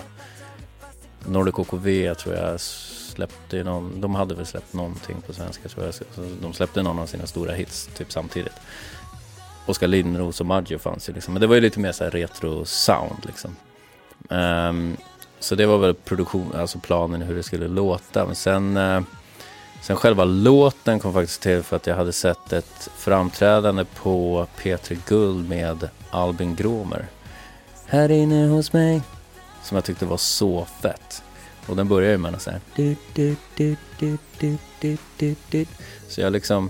Speaker 1: Nordic KKV tror jag släppte någon, de hade väl släppt någonting på svenska tror jag. Så de släppte någon av sina stora hits typ samtidigt. Oskar Lindros och Maggio fanns ju liksom, men det var ju lite mer så här retro sound liksom. Um, så det var väl produktion, alltså planen hur det skulle låta. Men sen, uh, sen själva låten kom faktiskt till för att jag hade sett ett framträdande på P3 Guld med Albin Gromer. Här inne hos mig. Som jag tyckte var så fett. Och den börjar ju med något så här. Så jag liksom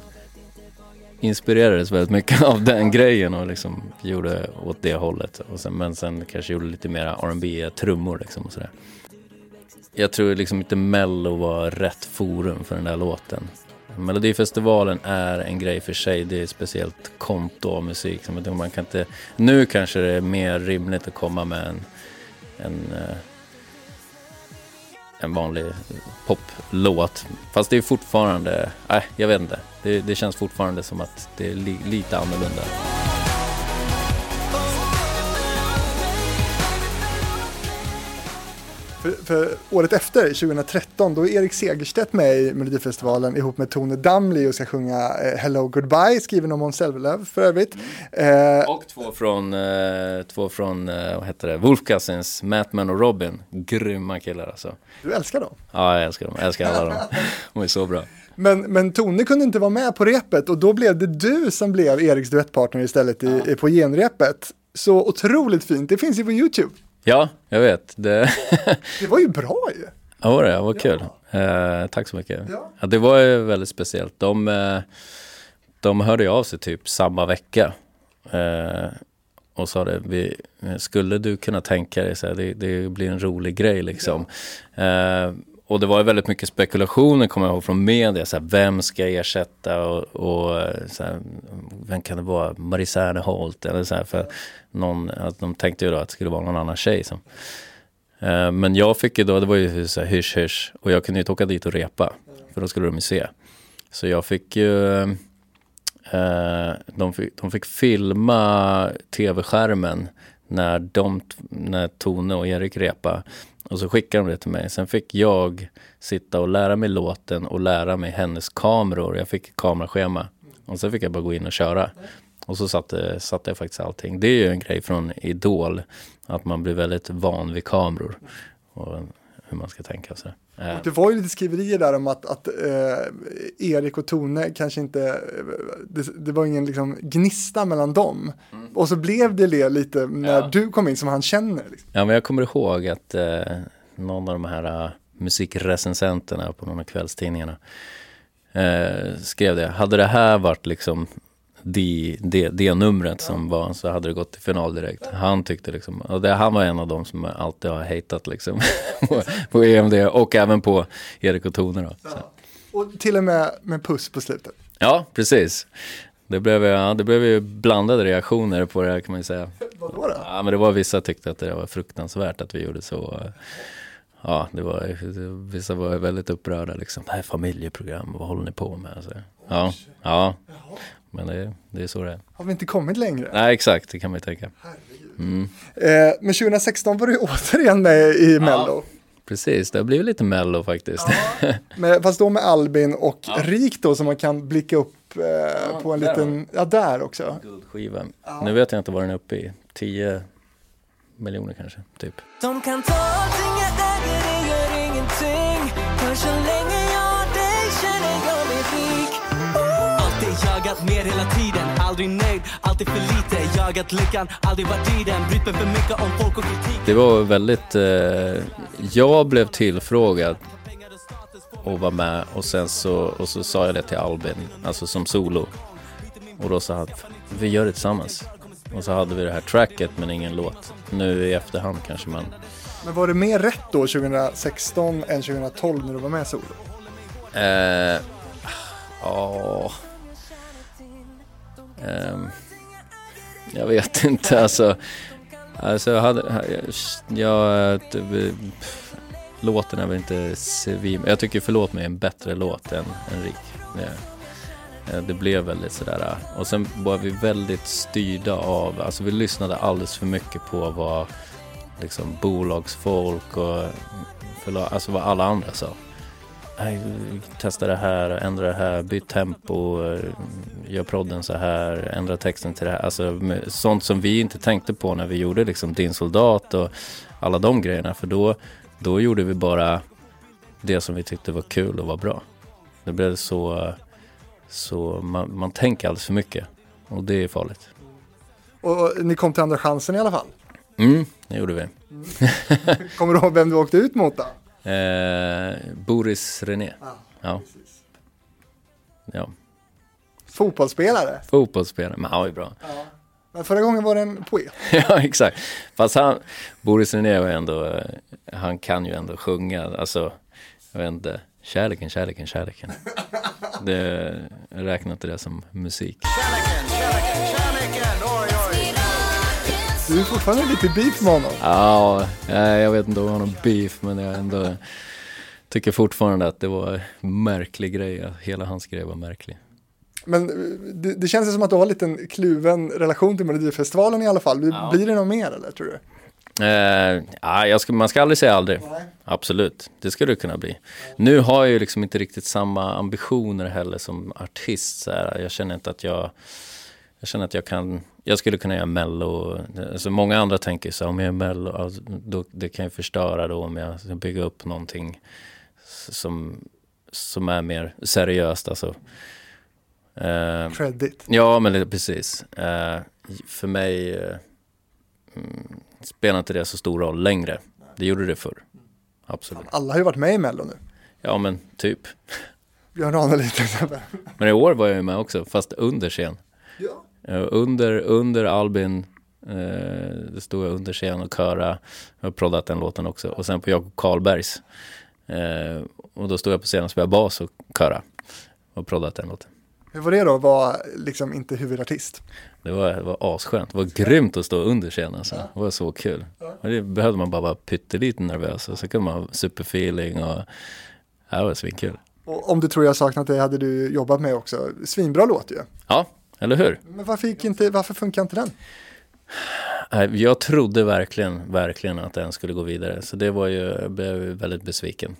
Speaker 1: inspirerades väldigt mycket [LAUGHS] av den grejen och liksom gjorde åt det hållet. Och sen, men sen kanske gjorde lite mera R&B trummor liksom och sådär. Jag tror liksom inte Mello var rätt forum för den där låten. Melodifestivalen är en grej för sig, det är speciellt konto av musik. Man kan inte, nu kanske det är mer rimligt att komma med en, en eh, en vanlig poplåt. Fast det är fortfarande, nej jag vet inte. Det, det, känns fortfarande som att det är li, lite annorlunda.
Speaker 2: För, för, året efter, 2013, då är Erik Segerstedt med i Melodifestivalen ihop med Tone Damli och ska sjunga eh, Hello Goodbye, skriven av Måns Zelmerlöw för övrigt.
Speaker 1: Eh, och två från, eh, två från eh, vad heter det, Wolf Cousins, Mattman och Robin. Grymma killar alltså.
Speaker 2: Du älskar dem?
Speaker 1: Ja, jag älskar dem. Jag älskar alla dem. De är så bra.
Speaker 2: Men, men Tone kunde inte vara med på repet och då blev det du som blev Eriks duettpartner istället i, ja. på genrepet. Så otroligt fint, det finns ju på YouTube.
Speaker 1: Ja, jag vet. Det, [LAUGHS]
Speaker 2: det var ju bra ju.
Speaker 1: Ja, det var kul. Ja. Eh, tack så mycket. Ja. ja. det var ju väldigt speciellt. De, eh, de hörde av sig typ samma vecka. Eh, och sa det, vi, skulle du kunna tänka dig, så här, det, det blir en rolig grej liksom. Ja. Eh, och det var väldigt mycket spekulationer kommer jag ihåg från media. Så här, vem ska ersätta och, och eh, så här, vem kan det vara? Marie Holt eller så här, för någon, att de tänkte ju då att det skulle vara någon annan tjej som. Eh, men jag fick ju då, det var ju så här hysch hysch och jag kunde ju inte åka dit och repa. För då skulle de ju se. Så jag fick ju eh, de, fick, de fick filma tv-skärmen när, de, när Tone och Erik repade och så skickade de det till mig. Sen fick jag sitta och lära mig låten och lära mig hennes kameror. Jag fick kameraschema. Och sen fick jag bara gå in och köra. Och så satte, satte jag faktiskt allting. Det är ju en grej från Idol. Att man blir väldigt van vid kameror. Och hur man ska tänka sig.
Speaker 2: Och det var ju lite skriverier där om att, att eh, Erik och Tone kanske inte, det, det var ingen liksom gnista mellan dem. Mm. Och så blev det lite när ja. du kom in som han känner. Liksom.
Speaker 1: Ja, men jag kommer ihåg att eh, någon av de här uh, musikrecensenterna på någon av kvällstidningarna eh, skrev det. Hade det här varit liksom det, det, det numret som var så hade det gått till final direkt. Han tyckte liksom, och det, han var en av dem som alltid har hatat liksom [LAUGHS] på, på EMD och även på Erik och Tone då. Ja.
Speaker 2: Och till och med med puss på slutet.
Speaker 1: Ja, precis. Det blev, ja, det blev ju blandade reaktioner på det här kan man ju säga.
Speaker 2: Vadå då?
Speaker 1: Ja, men det var vissa tyckte att det var fruktansvärt att vi gjorde så. Ja, det var, vissa var väldigt upprörda liksom. Det här är familjeprogram, vad håller ni på med? Alltså, ja, ja. Men det, det är så det är.
Speaker 2: Har vi inte kommit längre?
Speaker 1: Nej, exakt, det kan man ju tänka.
Speaker 2: Mm. Eh, men 2016 var du [LAUGHS] återigen med i Mello.
Speaker 1: Precis, det har blivit lite Mello faktiskt.
Speaker 2: Ja, med, fast då med Albin och ja. Rik då som man kan blicka upp eh, ja, på en liten, ja där också.
Speaker 1: Guldskiva. Ja. Nu vet jag inte vad den är uppe i, 10 miljoner kanske, typ. De kan ta allting jag det gör ingenting. För så länge jag har dig känner jag mig rik Alltid jagat mer hela tiden Aldrig nöjd, alltid för lite Jagat lyckan, aldrig varit i den Brytt mig för mycket om folk och kritik Det var väldigt, eh, jag blev tillfrågad och var med och sen så, och så sa jag det till Albin, alltså som solo. Och då sa han att vi gör det tillsammans. Och så hade vi det här tracket men ingen låt. Nu i efterhand kanske man...
Speaker 2: Men var det mer rätt då 2016 än 2012 när du var med solo?
Speaker 1: Eh, ja, Eh, jag vet inte alltså. Alltså jag hade, jag, eh, låten är väl inte svim. Jag tycker Förlåt mig är en bättre låt än, än Rik. Det, eh, det blev väldigt sådär. Eh. Och sen var vi väldigt styrda av, alltså vi lyssnade alldeles för mycket på vad liksom bolagsfolk och förlag, alltså vad alla andra sa testa det här, ändra det här, byt tempo, gör prodden så här, ändra texten till det här. Alltså sånt som vi inte tänkte på när vi gjorde liksom Din soldat och alla de grejerna. För då, då gjorde vi bara det som vi tyckte var kul och var bra. Det blev så, så man, man tänker alldeles för mycket och det är farligt.
Speaker 2: Och ni kom till andra chansen i alla fall?
Speaker 1: Mm, det gjorde vi.
Speaker 2: Mm. [LAUGHS] Kommer du ihåg vem du åkte ut mot då?
Speaker 1: Eh, Boris René. Ah, ja. ja.
Speaker 2: Fotbollsspelare?
Speaker 1: Fotbollsspelare, men han var ju bra.
Speaker 2: Ja. Men förra gången var det en poet. [LAUGHS]
Speaker 1: ja, exakt. Fast han, Boris René var ändå, eh, han kan ju ändå sjunga, alltså, jag vet inte, kärleken, kärleken, kärleken. [LAUGHS] det, jag räknar inte det som musik. Kärleken, kärleken, kärleken,
Speaker 2: oj, oj. Du är fortfarande lite beef med honom.
Speaker 1: Ja, jag vet inte om jag har någon beef men jag ändå tycker fortfarande att det var en märklig grej. Hela hans grej var märklig.
Speaker 2: Men eh, det, det känns som att du har en liten kluven relation till Melodifestivalen i alla fall. Ja. Blir det något mer eller tror du?
Speaker 1: Eh, ja, ska, man ska aldrig säga aldrig.
Speaker 2: Nej.
Speaker 1: Absolut, det skulle det kunna bli. Nu har jag ju liksom inte riktigt samma ambitioner heller som artist. Så här. Jag känner inte att jag, jag känner att jag kan, jag skulle kunna göra mello. Alltså många andra tänker så här, om jag gör mello, alltså, då, det kan ju förstöra då om jag bygga upp någonting som, som är mer seriöst. Alltså. Eh,
Speaker 2: Credit.
Speaker 1: Ja, men precis. Eh, för mig mm, spelar inte det så stor roll längre. Det gjorde det förr. Absolut.
Speaker 2: Alla har ju varit med i Mello nu.
Speaker 1: Ja, men typ.
Speaker 2: Björn Ranelid till exempel.
Speaker 1: Men i år var jag ju med också, fast under scen.
Speaker 2: Ja.
Speaker 1: Eh, under, under Albin, eh, stod jag under scen och köra. Jag har proddat den låten också. Och sen på Jakob Karlbergs. Eh, och då stod jag på scenen och spelade bas och köra. Och proddat den låten.
Speaker 2: Hur var det då att vara liksom inte huvudartist?
Speaker 1: Det var, det var askönt. Det var grymt att stå under scenen. Alltså. Det var så kul. Och det behövde man bara vara pyttelite nervös. Och så kunde man ha superfeeling. Och, ja, det var svinkul.
Speaker 2: Och om du tror jag saknat det hade du jobbat med också. Svinbra låt ju.
Speaker 1: Ja, eller hur?
Speaker 2: Men varför, gick inte, varför funkar inte den?
Speaker 1: Jag trodde verkligen, verkligen att den skulle gå vidare. Så det var ju, jag blev väldigt besviken.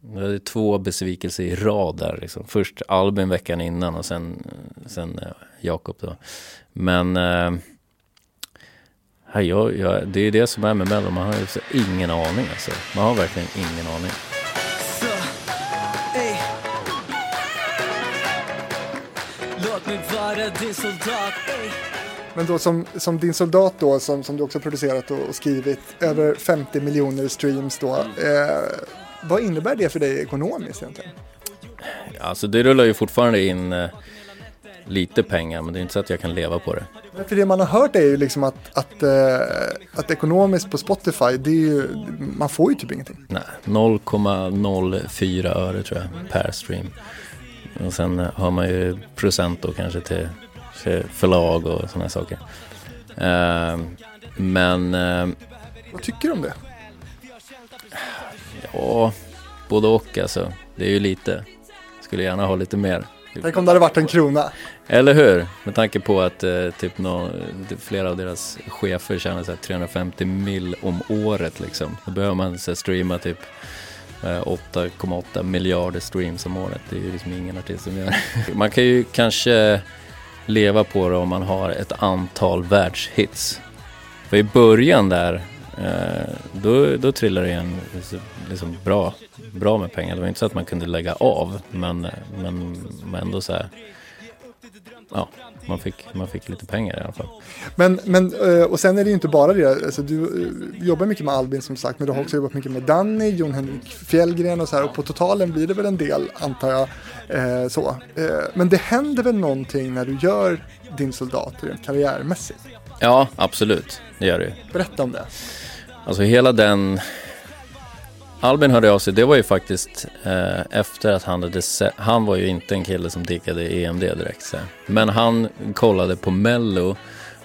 Speaker 1: Det var två besvikelser i rad där. Liksom. Först Albin veckan innan och sen, sen eh, Jakob då. Men här, jag, jag, det är det som är med Mello. Man har ju ingen aning alltså. Man har verkligen ingen aning.
Speaker 3: Vara din soldat, ey.
Speaker 2: Men då som, som din soldat då, som, som du också producerat och, och skrivit, över 50 miljoner streams då. Eh, vad innebär det för dig ekonomiskt egentligen?
Speaker 1: Alltså det rullar ju fortfarande in eh, lite pengar men det är inte så att jag kan leva på det.
Speaker 2: Men För det man har hört är ju liksom att, att, eh, att ekonomiskt på Spotify, det är ju, man får ju typ ingenting.
Speaker 1: Nej, 0,04 öre tror jag per stream. Och sen eh, har man ju procent då kanske till, förlag och sådana saker. Eh, men eh,
Speaker 2: Vad tycker du om det?
Speaker 1: ja, både och alltså. Det är ju lite. Skulle gärna ha lite mer.
Speaker 2: Tänk om det hade varit en krona.
Speaker 1: Eller hur? Med tanke på att eh, typ nå, flera av deras chefer tjänar så här 350 mil om året liksom. Då behöver man så streama typ Eh, 8,8 miljarder streams om året. Det är ju liksom ingen artist som gör. Man kan ju kanske leva på det om man har ett antal världshits. För i början där, eh, då, då trillade det igen liksom bra, bra med pengar. Det var inte så att man kunde lägga av, men, eh, men, men ändå så här ja, man fick, man fick lite pengar i alla fall.
Speaker 2: Men, men, eh, och sen är det ju inte bara det, alltså, du eh, jobbar mycket med Albin som sagt, men du har också jobbat mycket med Danny, Jon Henrik Fjällgren och så här, och på totalen blir det väl en del, antar jag. Eh, så. Eh, men det händer väl någonting när du gör din soldat rent karriärmässigt?
Speaker 1: Ja, absolut. Det gör det ju.
Speaker 2: Berätta om det.
Speaker 1: Alltså hela den... Albin hörde av sig, det var ju faktiskt eh, efter att han hade sett, Han var ju inte en kille som diggade EMD direkt. Så. Men han kollade på Mello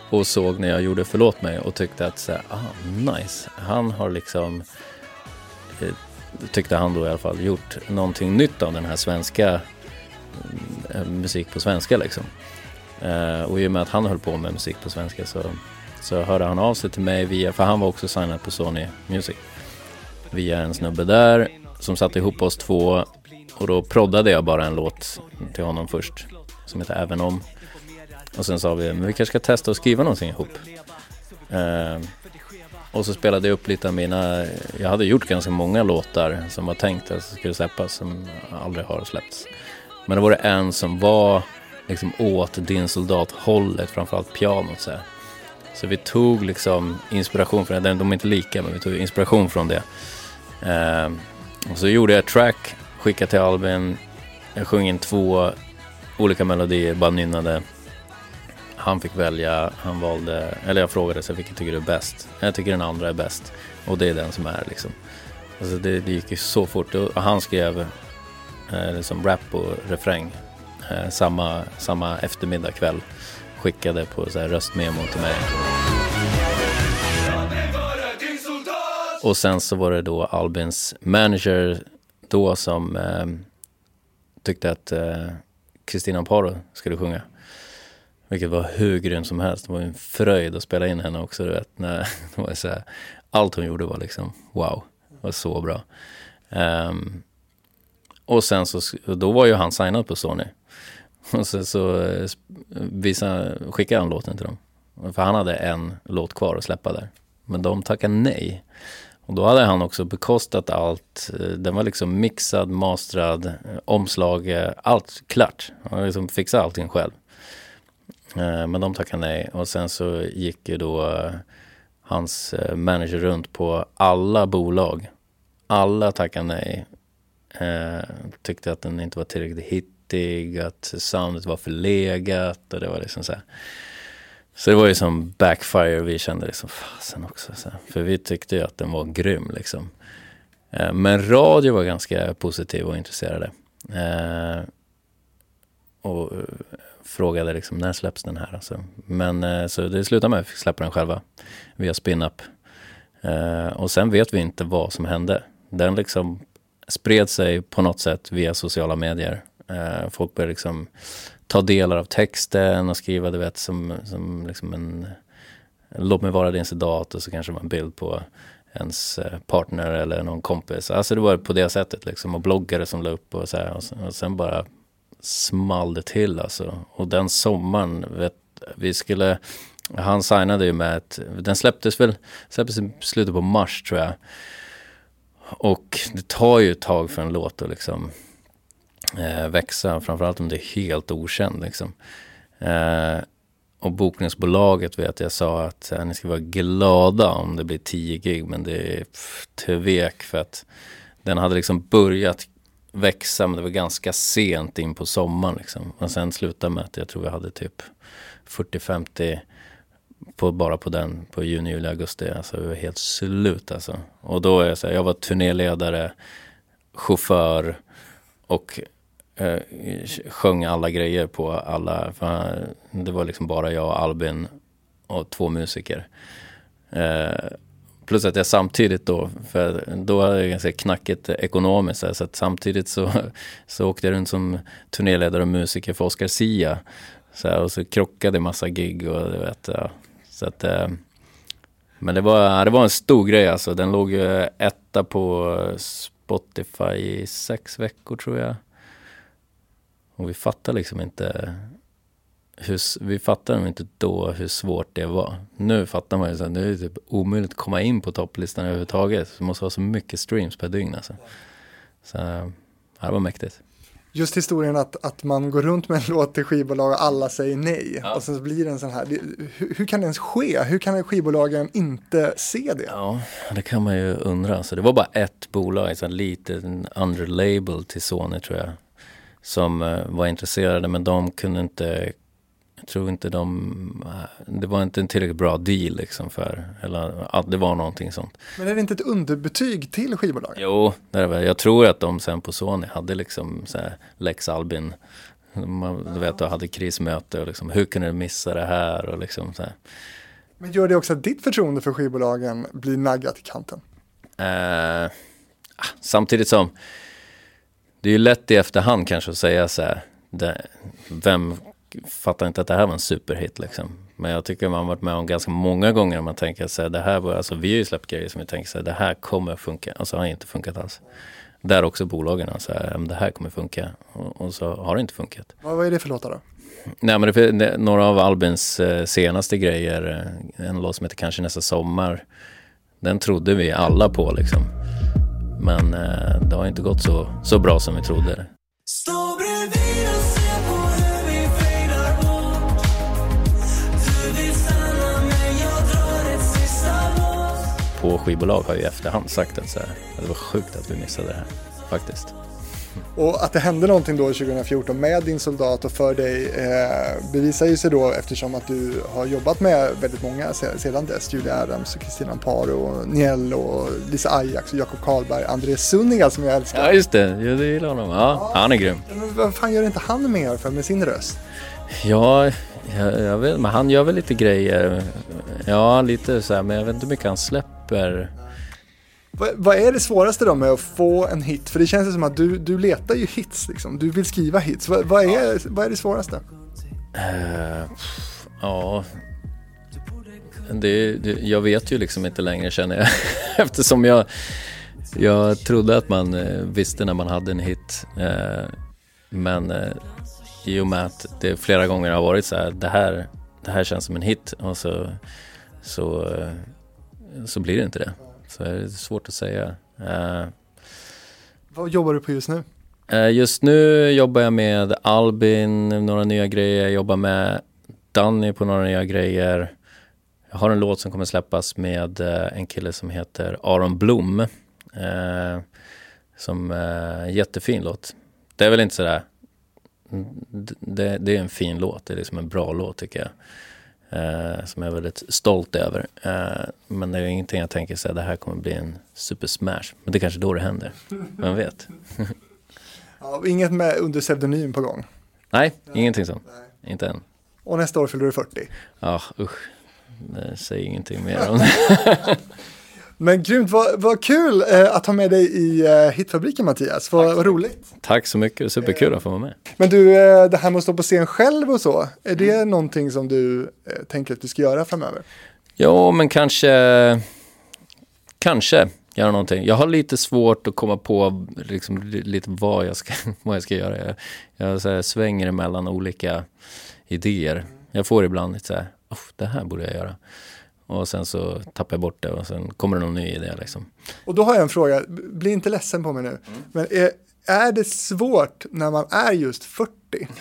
Speaker 1: och såg när jag gjorde Förlåt mig och tyckte att så, här, ah, nice. Han har liksom, eh, tyckte han då i alla fall, gjort någonting nytt av den här svenska eh, musik på svenska liksom. Eh, och i och med att han höll på med musik på svenska så, så hörde han av sig till mig via, för han var också signad på Sony Music. Via en snubbe där som satte ihop oss två och då proddade jag bara en låt till honom först som heter Även om. Och sen sa vi, men vi kanske ska testa att skriva någonting ihop. Eh, och så spelade jag upp lite av mina, jag hade gjort ganska många låtar som var tänkt att skulle släppas som aldrig har släppts. Men det var det en som var liksom åt din soldat hållet, framförallt pianot så här. Så vi tog liksom inspiration från det, de är inte lika men vi tog inspiration från det. Eh, och så gjorde jag ett track, skickade till Albin, jag sjöng in två olika melodier, bara nynnade. Han fick välja, han valde, eller jag frågade sig vilken tycker du är bäst? Jag tycker den andra är bäst och det är den som är liksom. Alltså det, det gick ju så fort och han skrev eh, liksom rap och refräng eh, samma, samma eftermiddag kväll. Skickade på så här röstmemo till mig. Och sen så var det då Albins manager då som eh, tyckte att eh, Kristina Amparo skulle sjunga. Vilket var hur grymt som helst. Det var en fröjd att spela in henne också. Du vet, när [LAUGHS] det var så här, allt hon gjorde var liksom wow, var så bra. Um, och sen så, då var ju han signad på Sony. [LAUGHS] Och sen så eh, visa, skickade han låten till dem. För han hade en låt kvar att släppa där. Men de tackade nej. Och då hade han också bekostat allt. Eh, den var liksom mixad, mastrad, eh, omslag, allt klart. Han liksom fixade allting själv. Eh, men de tackade nej. Och sen så gick ju då hans manager runt på alla bolag. Alla tackade nej. Tyckte att den inte var tillräckligt hittig, att soundet var förlegat och det var liksom så här. Så det var ju som backfire, vi kände liksom fasen också. Så. För vi tyckte ju att den var grym liksom. Eh, men radio var ganska positiv och intresserade. Eh, och eh, frågade liksom när släpps den här alltså. Men så det slutade med att vi fick släppa den själva via spin-up. Och sen vet vi inte vad som hände. Den liksom spred sig på något sätt via sociala medier. Folk började liksom ta delar av texten och skriva, du vet, som, som liksom en Låt mig vara din sedat och så kanske det var en bild på ens eh, partner eller någon kompis. Alltså det var på det sättet liksom och bloggare som la upp och så här, och, och sen bara small det till alltså. Och den sommaren, vet, vi skulle, han signade ju med ett, den släpptes väl, släpptes i slutet på mars tror jag. Och det tar ju ett tag för en låt att liksom eh, växa, framförallt om det är helt okänd liksom. Eh, och bokningsbolaget vet jag sa att eh, ni ska vara glada om det blir 10 gig, men det är tvek för att den hade liksom börjat växa, men det var ganska sent in på sommaren liksom. Och sen slutade med att jag tror vi hade typ 40-50 på, bara på den, på juni, juli, augusti. Alltså vi var helt slut alltså. Och då är jag så här, jag var turnéledare, chaufför och eh, sjöng alla grejer på alla, det var liksom bara jag och Albin och två musiker. Eh, plus att jag samtidigt då, för då hade jag ganska knackigt ekonomiskt så att samtidigt så, [LAUGHS] så åkte jag runt som turnéledare och musiker för Oscar Sia. Så här, och så krockade massa gig och du vet, ja, så att, eh, men det var, det var en stor grej alltså. Den låg ju etta på Spotify i sex veckor tror jag. Och vi fattade liksom inte hur, vi fattade inte då hur svårt det var. Nu fattar man ju att nu är det typ omöjligt att komma in på topplistan överhuvudtaget. Det måste vara så mycket streams per dygn alltså. Så ja, det var mäktigt
Speaker 2: just historien att, att man går runt med en [LAUGHS] låt till skivbolag och alla säger nej. Ja. Och sen så blir det en sån här, det, hur, hur, kan det ens ske? Hur kan skivbolagen inte se det?
Speaker 1: Ja, det kan man ju undra. Så det var bara ett bolag, en liten underlabel till Sony tror jag, som uh, var intresserade men de kunde inte jag tror inte de, det var inte en tillräckligt bra deal liksom för, eller att det var någonting sånt.
Speaker 2: Men är det inte ett underbetyg till skivbolaget?
Speaker 1: Jo, det är det Jag tror att de sen på Sony hade liksom så här Lex Albin, man, du vet, och hade krismöte och liksom hur kunde du missa det här och liksom så här.
Speaker 2: Men gör det också att ditt förtroende för skivbolagen blir naggat i kanten?
Speaker 1: Eh, samtidigt som det är ju lätt i efterhand kanske att säga så här, det, vem fattar inte att det här var en superhit liksom. Men jag tycker man har varit med om ganska många gånger man tänker sig det här var, alltså vi har ju släppt grejer som vi tänker sig det här kommer funka, alltså har inte funkat alls. Där också bolagen, alltså det här kommer funka och, och, så har det inte funkat.
Speaker 2: Vad är det för låtar då?
Speaker 1: Nej men det, det, några av Albins eh, senaste grejer, eh, en låt som heter Kanske nästa sommar, den trodde vi alla på liksom. Men eh, det har inte gått så, så bra som vi trodde. På skivbolag har ju efterhand sagt att så här, det var sjukt att vi missade det här, faktiskt.
Speaker 2: Och att det hände någonting då 2014 med din soldat och för dig eh, bevisar ju sig då eftersom att du har jobbat med väldigt många sedan dess. Julia Adams, Kristina Amparo, Niel och Lisa Ajax och Jakob Karlberg, André Sunniga som jag älskar.
Speaker 1: Ja just det, jag gillar honom. Ja, ja, han är grym.
Speaker 2: Men vad fan gör inte han mer för med sin röst?
Speaker 1: Ja, jag, jag vet, men han gör väl lite grejer. Ja, lite så här, men jag vet inte hur mycket han släpper släpper
Speaker 2: vad, vad är det svåraste då med att få en hit? För det känns som att du, du letar ju hits liksom. Du vill skriva hits. Vad, vad är, vad är det svåraste? Uh,
Speaker 1: ja, det, det, jag vet ju liksom inte längre känner jag. [LAUGHS] Eftersom jag, jag trodde att man eh, visste när man hade en hit. Uh, men uh, i och med att det flera gånger har varit så här, det här, det här känns som en hit och så, så, så blir det inte det. Så det är svårt att säga. Eh,
Speaker 2: Vad jobbar du på just nu?
Speaker 1: Eh, Just nu jobbar jag med Albin, några nya grejer. Jag jobbar med Danny på några nya grejer. Jag har en låt som kommer släppas med eh, en kille som heter Aron Blom. Som jättefin låt. Det är väl inte sådär... d- Det, det är en fin låt, det är liksom en bra låt tycker jag. Eh, som jag är väldigt stolt över. Eh, men det är ingenting jag tänker säga, det här kommer bli en super smash. Men det är kanske då det händer. Vem vet? [LAUGHS]
Speaker 2: Ja, inget med under pseudonym på gång.
Speaker 1: Nej, ingenting sånt. Inte än.
Speaker 2: Och nästa år fyller du 40.
Speaker 1: Ja, usch. Det säger ingenting mer om det. [LAUGHS] [LAUGHS]
Speaker 2: Men grymt, vad, vad kul eh, att ha med dig i eh, Hitfabriken Mattias. Vad, vad roligt.
Speaker 1: Tack så mycket, superkul att få vara med.
Speaker 2: Men du, eh, det här med att stå på scen själv och så, är det någonting som du eh, tänker att du ska göra framöver?
Speaker 1: Ja, men kanske, kanske göra någonting. Jag har lite svårt att komma på liksom, li- lite vad jag ska, [LAUGHS] vad jag ska göra. Jag, jag så här, svänger emellan olika idéer. Jag får ibland lite så här, "Oh, det här borde jag göra. Och sen så tappar jag bort det och sen kommer det någon ny idé liksom.
Speaker 2: Och då har jag en fråga, bli inte ledsen på mig nu. Men är, är det svårt när man är just 40?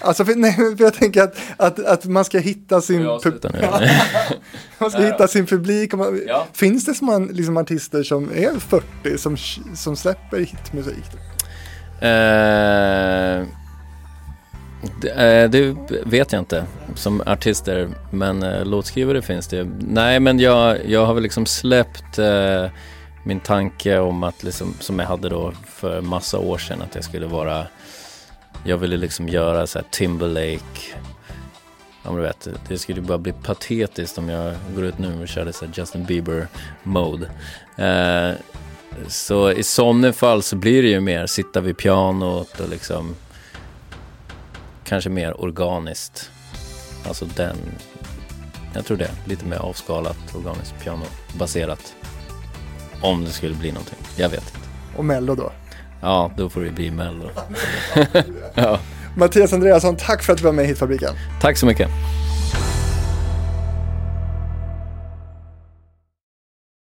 Speaker 2: Alltså för, [LAUGHS] nej, för jag tänker att, att, att man ska hitta sin, [LAUGHS] man ska hitta sin publik. Man,
Speaker 1: Ja.
Speaker 2: Finns det som man, liksom artister som är 40 som, som släpper hitmusik?
Speaker 1: Eh, det, eh, det vet jag inte som artister, men eh, låtskrivare finns det. Nej, men jag, jag har väl liksom släppt eh, min tanke om att, liksom, som jag hade då för massa år sedan, att jag skulle vara, jag ville liksom göra så här Timberlake, ja men du vet, det skulle bara bli patetiskt om jag går ut nu och körde så här Justin Bieber mode. Eh, så i sådana fall så blir det ju mer sitta vid pianot och liksom kanske mer organiskt. Alltså den, jag tror det, lite mer avskalat organiskt pianobaserat. Om det skulle bli någonting, jag vet inte.
Speaker 2: Och Mello då?
Speaker 1: Ja, då får det bli Mello. [LAUGHS] ja,
Speaker 2: Mattias Andreasson, tack för att du var med i Hitfabriken.
Speaker 1: tack så mycket.